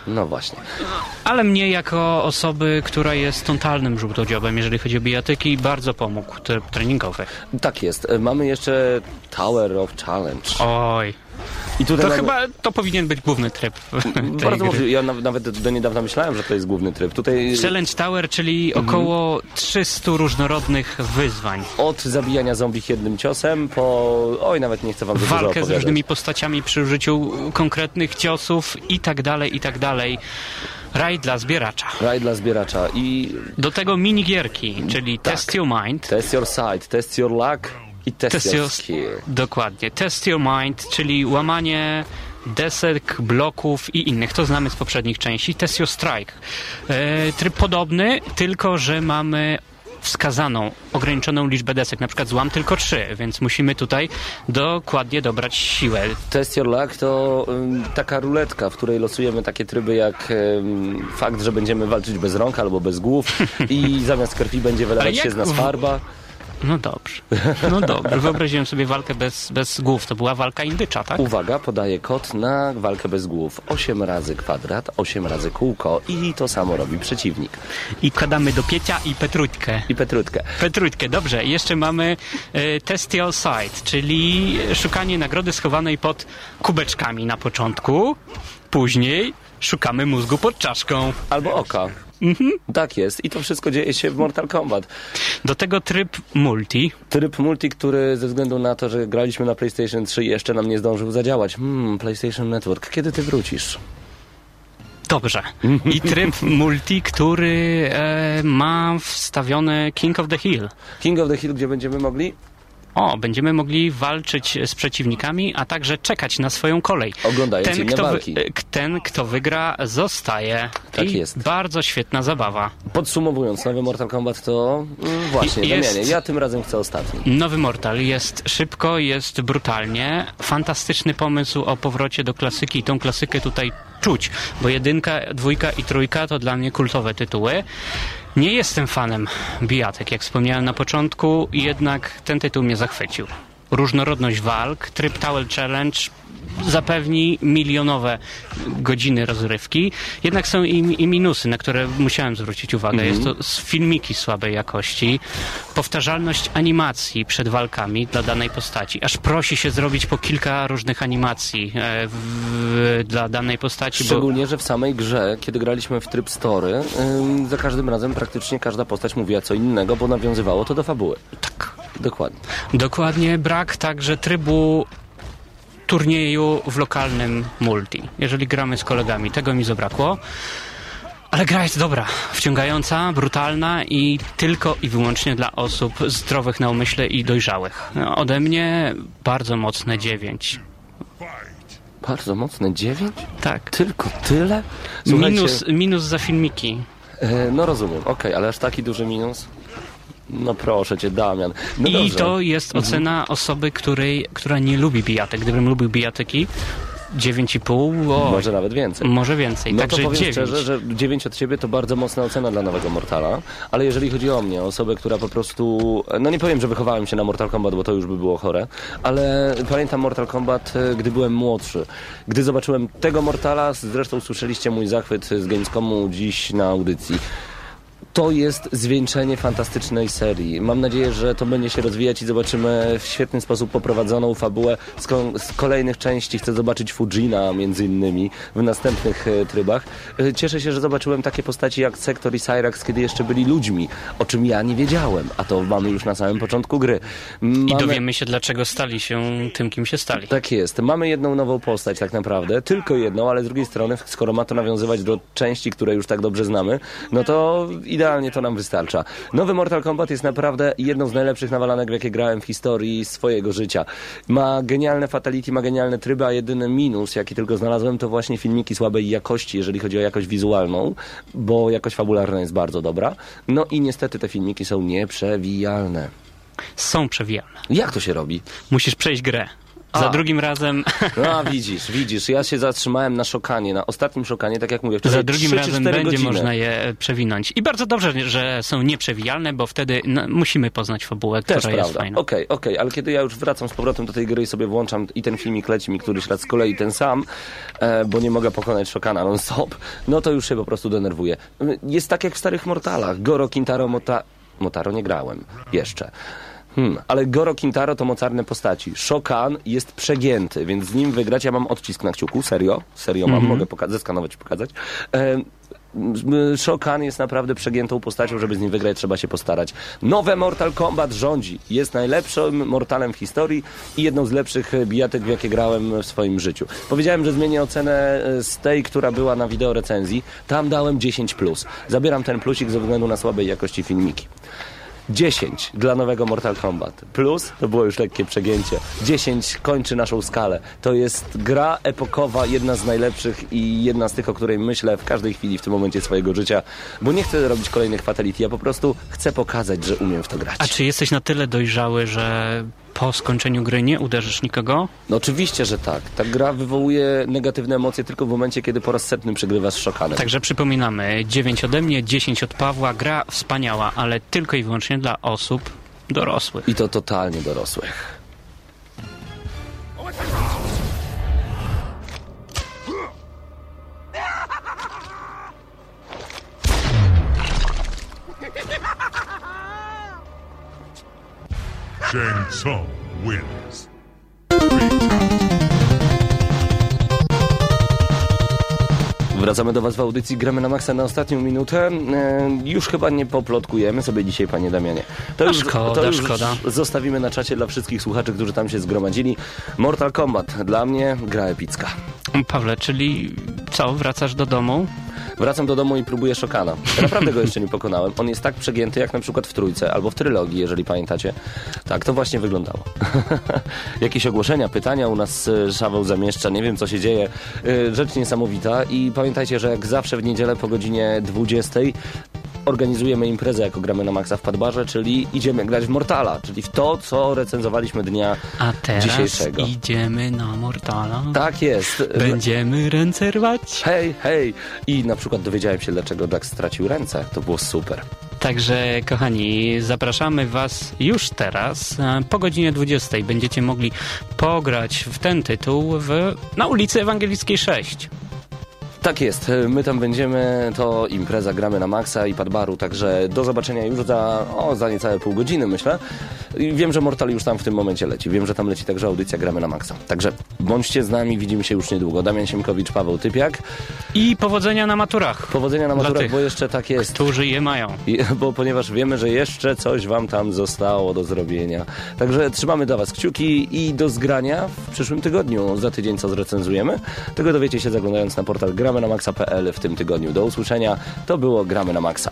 No właśnie. ale mnie jako osoby, która jest totalnym żółtodziobem, jeżeli chodzi o bijatyki, bardzo pomógł treningowy. Tak jest. Mamy jeszcze Tower of Challenge. Oj, I tutaj to mamy... chyba to powinien być główny tryb Bardzo możliwe. Ja naw- nawet do niedawna myślałem, że to jest główny tryb. Tutaj Challenge Tower, czyli Mhm. około 300 różnorodnych wyzwań. od zabijania zombie jednym ciosem po... Oj, nawet nie chcę wam Walkę z opowiadać. różnymi postaciami przy użyciu konkretnych ciosów i tak dalej, i tak dalej. Raj dla zbieracza. Raj dla zbieracza i Do tego minigierki, czyli Tak. Test Your Mind. test your sight, test your luck i test, Test your skill. dokładnie. Test Your Mind, czyli łamanie desek, bloków i innych. To znamy z poprzednich części. Test Your Strike. E, tryb podobny, tylko że mamy wskazaną, ograniczoną liczbę desek, na przykład złam tylko trzy, więc musimy tutaj dokładnie dobrać siłę. Test Your Luck to ym, taka ruletka, w której losujemy takie tryby jak ym, fakt, że będziemy walczyć bez rąk albo bez głów i zamiast krwi będzie wylewać się z nas w- farba. No dobrze. No dobrze. Wyobraziłem sobie walkę bez, bez głów. To była walka indycza, tak? Uwaga, podaję kod na walkę bez głów. 8 razy kwadrat, 8 razy kółko i to samo robi przeciwnik. I kładamy do piecia i petrutkę. I Petrutkę. Petrutkę, dobrze. Jeszcze mamy e, test your sight, czyli szukanie nagrody schowanej pod kubeczkami na początku. Później szukamy mózgu pod czaszką. Albo oka. Tak jest. I to wszystko dzieje się w Mortal Kombat. Do tego tryb multi. Tryb multi, który ze względu na to, że graliśmy na PlayStation 3 jeszcze nam nie zdążył zadziałać. Hmm, PlayStation Network, kiedy ty wrócisz? Dobrze. I tryb multi, który e, ma wstawione King of the Hill. King of the Hill, gdzie będziemy mogli O, będziemy mogli walczyć z przeciwnikami, a także czekać na swoją kolej. Oglądając ten, inne kto walki. Wy, ten, kto wygra, zostaje. Tak I jest. Bardzo świetna zabawa. Podsumowując, nowy Mortal Kombat to mm, właśnie, Jest- Damianie, ja tym razem chcę ostatni. Nowy Mortal jest szybko, jest brutalnie. Fantastyczny pomysł o powrocie do klasyki. I tą klasykę tutaj czuć, bo jedynka, dwójka i trójka to dla mnie kultowe tytuły. Nie jestem fanem bijatek, jak wspomniałem na początku, jednak ten tytuł mnie zachwycił. Różnorodność walk, tryb Tower Challenge zapewni milionowe godziny rozrywki. Jednak są i, i minusy, na które musiałem zwrócić uwagę. Jest to filmiki słabej jakości, powtarzalność animacji przed walkami dla danej postaci. Aż prosi się zrobić po kilka różnych animacji e, w, dla danej postaci, bo Szczególnie, że w samej grze, kiedy graliśmy w tryb story, ym, za każdym razem praktycznie każda postać mówiła co innego, bo nawiązywało to do fabuły. Tak. Dokładnie. Dokładnie, brak także trybu turnieju w lokalnym multi. Jeżeli gramy z kolegami, tego mi zabrakło. Ale gra jest dobra, wciągająca, brutalna i tylko i wyłącznie dla osób zdrowych na umyśle i dojrzałych. Ode mnie bardzo mocne 9. Bardzo mocne 9? Tak. Tylko tyle? Słuchajcie, Minus, minus za filmiki. e, no rozumiem, okej, ale aż taki duży minus? No proszę cię, Damian. No I dobrze. to jest ocena osoby, której, która nie lubi bijatek. Gdybym lubił bijatyki, 9,5, o, Może nawet więcej. może więcej. No Także to powiem 9. szczerze, że 9 od ciebie to bardzo mocna ocena dla nowego Mortala, ale jeżeli chodzi o mnie, osobę, która po prostu, no nie powiem, że wychowałem się na Mortal Kombat, bo to już by było chore, ale pamiętam Mortal Kombat, e, gdy byłem młodszy. Gdy zobaczyłem tego Mortala, zresztą słyszeliście mój zachwyt z Gamescomu dziś na audycji. To jest zwieńczenie fantastycznej serii. Mam nadzieję, że to będzie się rozwijać i zobaczymy w świetny sposób poprowadzoną fabułę z, ko- z kolejnych części. Chcę zobaczyć Fujina między innymi w następnych e, trybach. E, Cieszę się, że zobaczyłem takie postaci jak Sektor i Cyrax, kiedy jeszcze byli ludźmi, o czym ja nie wiedziałem, a to mamy już na samym początku gry. I Mamy... dowiemy się, dlaczego stali się tym, kim się stali. Tak jest. Mamy jedną nową postać tak naprawdę, tylko jedną, ale z drugiej strony, skoro ma to nawiązywać do części, które już tak dobrze znamy, no to idealnie to nam wystarcza. Nowy Mortal Kombat jest naprawdę jedną z najlepszych nawalanek, jakie grałem w historii swojego życia. Ma genialne fatality, ma genialne tryby, a jedyny minus, jaki tylko znalazłem, to właśnie filmiki słabej jakości, jeżeli chodzi o jakość wizualną, bo jakość fabularna jest bardzo dobra. No i niestety te filmiki są nieprzewijalne. Są przewijane. Jak to się robi? Musisz przejść grę. Za A. drugim razem, No widzisz, widzisz, ja się zatrzymałem na szokanie, na ostatnim szokanie, tak jak mówię, wczoraj za drugim 3 czy razem 4 będzie godziny. można je e, przewinąć. I bardzo dobrze, że są nieprzewijalne, bo wtedy no, musimy poznać fabułę, Też która jest prawda. fajna. Okej, okej, ale kiedy ja już wracam z powrotem do tej gry i sobie włączam i ten filmik leci mi któryś raz z kolei ten sam, e, bo nie mogę pokonać szokana non-stop, no to już się po prostu denerwuję. Jest tak jak w starych Mortalach. Goro, Kintaro, Mota... Motaro nie grałem. Jeszcze. Hmm, ale Goro Kintaro to mocarne postaci. Shokan jest przegięty, więc z nim wygrać ja mam odcisk na kciuku, serio, serio mam, mogę poka- zeskanować i pokazać. E, Shokan jest naprawdę przegiętą postacią, żeby z nim wygrać trzeba się postarać. Nowe Mortal Kombat rządzi. Jest najlepszym Mortalem w historii i jedną z lepszych bijatek, w jakie grałem w swoim życiu. Powiedziałem, że zmienię ocenę e, z tej, która była na wideo recenzji. Tam dałem 10+. Plus. Zabieram ten plusik ze względu na słabej jakości filmiki. 10 dla nowego Mortal Kombat. Plus, to było już lekkie przegięcie. 10 kończy naszą skalę. To jest gra epokowa, jedna z najlepszych i jedna z tych, o której myślę w każdej chwili w tym momencie swojego życia, bo nie chcę robić kolejnych fatality, ja po prostu chcę pokazać, że umiem w to grać. A czy jesteś na tyle dojrzały, że po skończeniu gry nie uderzysz nikogo? No oczywiście, że tak. Ta gra wywołuje negatywne emocje tylko w momencie, kiedy po raz setny przegrywasz szokanem. Także przypominamy, 9 ode mnie, 10 od Pawła, gra wspaniała, ale tylko i wyłącznie dla osób dorosłych. I to totalnie dorosłych. Shang Tsung wins. Wracamy do Was w audycji Gramy na Maxa na ostatnią minutę. E, już chyba nie poplotkujemy sobie dzisiaj, Panie Damianie. To A już, szkoda, to już szkoda. zostawimy na czacie dla wszystkich słuchaczy, którzy tam się zgromadzili. Mortal Kombat. Dla mnie gra epicka. Pawle, czyli co, wracasz do domu? Wracam do domu i próbuję Szokana. Naprawdę go jeszcze nie pokonałem. On jest tak przegięty, jak na przykład w Trójce albo w Trylogii, jeżeli pamiętacie. Tak, to właśnie wyglądało. Jakieś ogłoszenia, pytania u nas e, Szaweł zamieszcza, nie wiem co się dzieje. E, Rzecz niesamowita i pamiętajcie, że jak zawsze w niedzielę po godzinie 20 organizujemy imprezę, jako gramy na Maxa w Padbarze, czyli idziemy grać w Mortala, czyli w to, co recenzowaliśmy dnia A teraz dzisiejszego. idziemy na Mortala. Tak jest. Będziemy ręce rwać. Hej, hej! I na przykład dowiedziałem się, dlaczego Dax stracił ręce. To było super. Także, kochani, zapraszamy Was już teraz. Po godzinie 20 będziecie mogli pograć w ten tytuł w, na ulicy Ewangelickiej 6. Tak jest, my tam będziemy, to impreza gramy na maksa i padbaru, także do zobaczenia już za, o, za niecałe pół godziny myślę. I wiem, że Mortal już tam w tym momencie leci, wiem, że tam leci także audycja gramy na maksa. Także bądźcie z nami, widzimy się już niedługo. Damian Siemkowicz, Paweł Typiak. I powodzenia na maturach, Powodzenia na maturach, tych, bo jeszcze tak jest. którzy je mają. I, bo ponieważ wiemy, że jeszcze coś wam tam zostało do zrobienia. Także trzymamy dla was kciuki i do zgrania w przyszłym tygodniu. Za tydzień co zrecenzujemy. Tego dowiecie się zaglądając na portal gramy na maxa.pl w tym tygodniu. Do usłyszenia. To było Gramy na Maxa.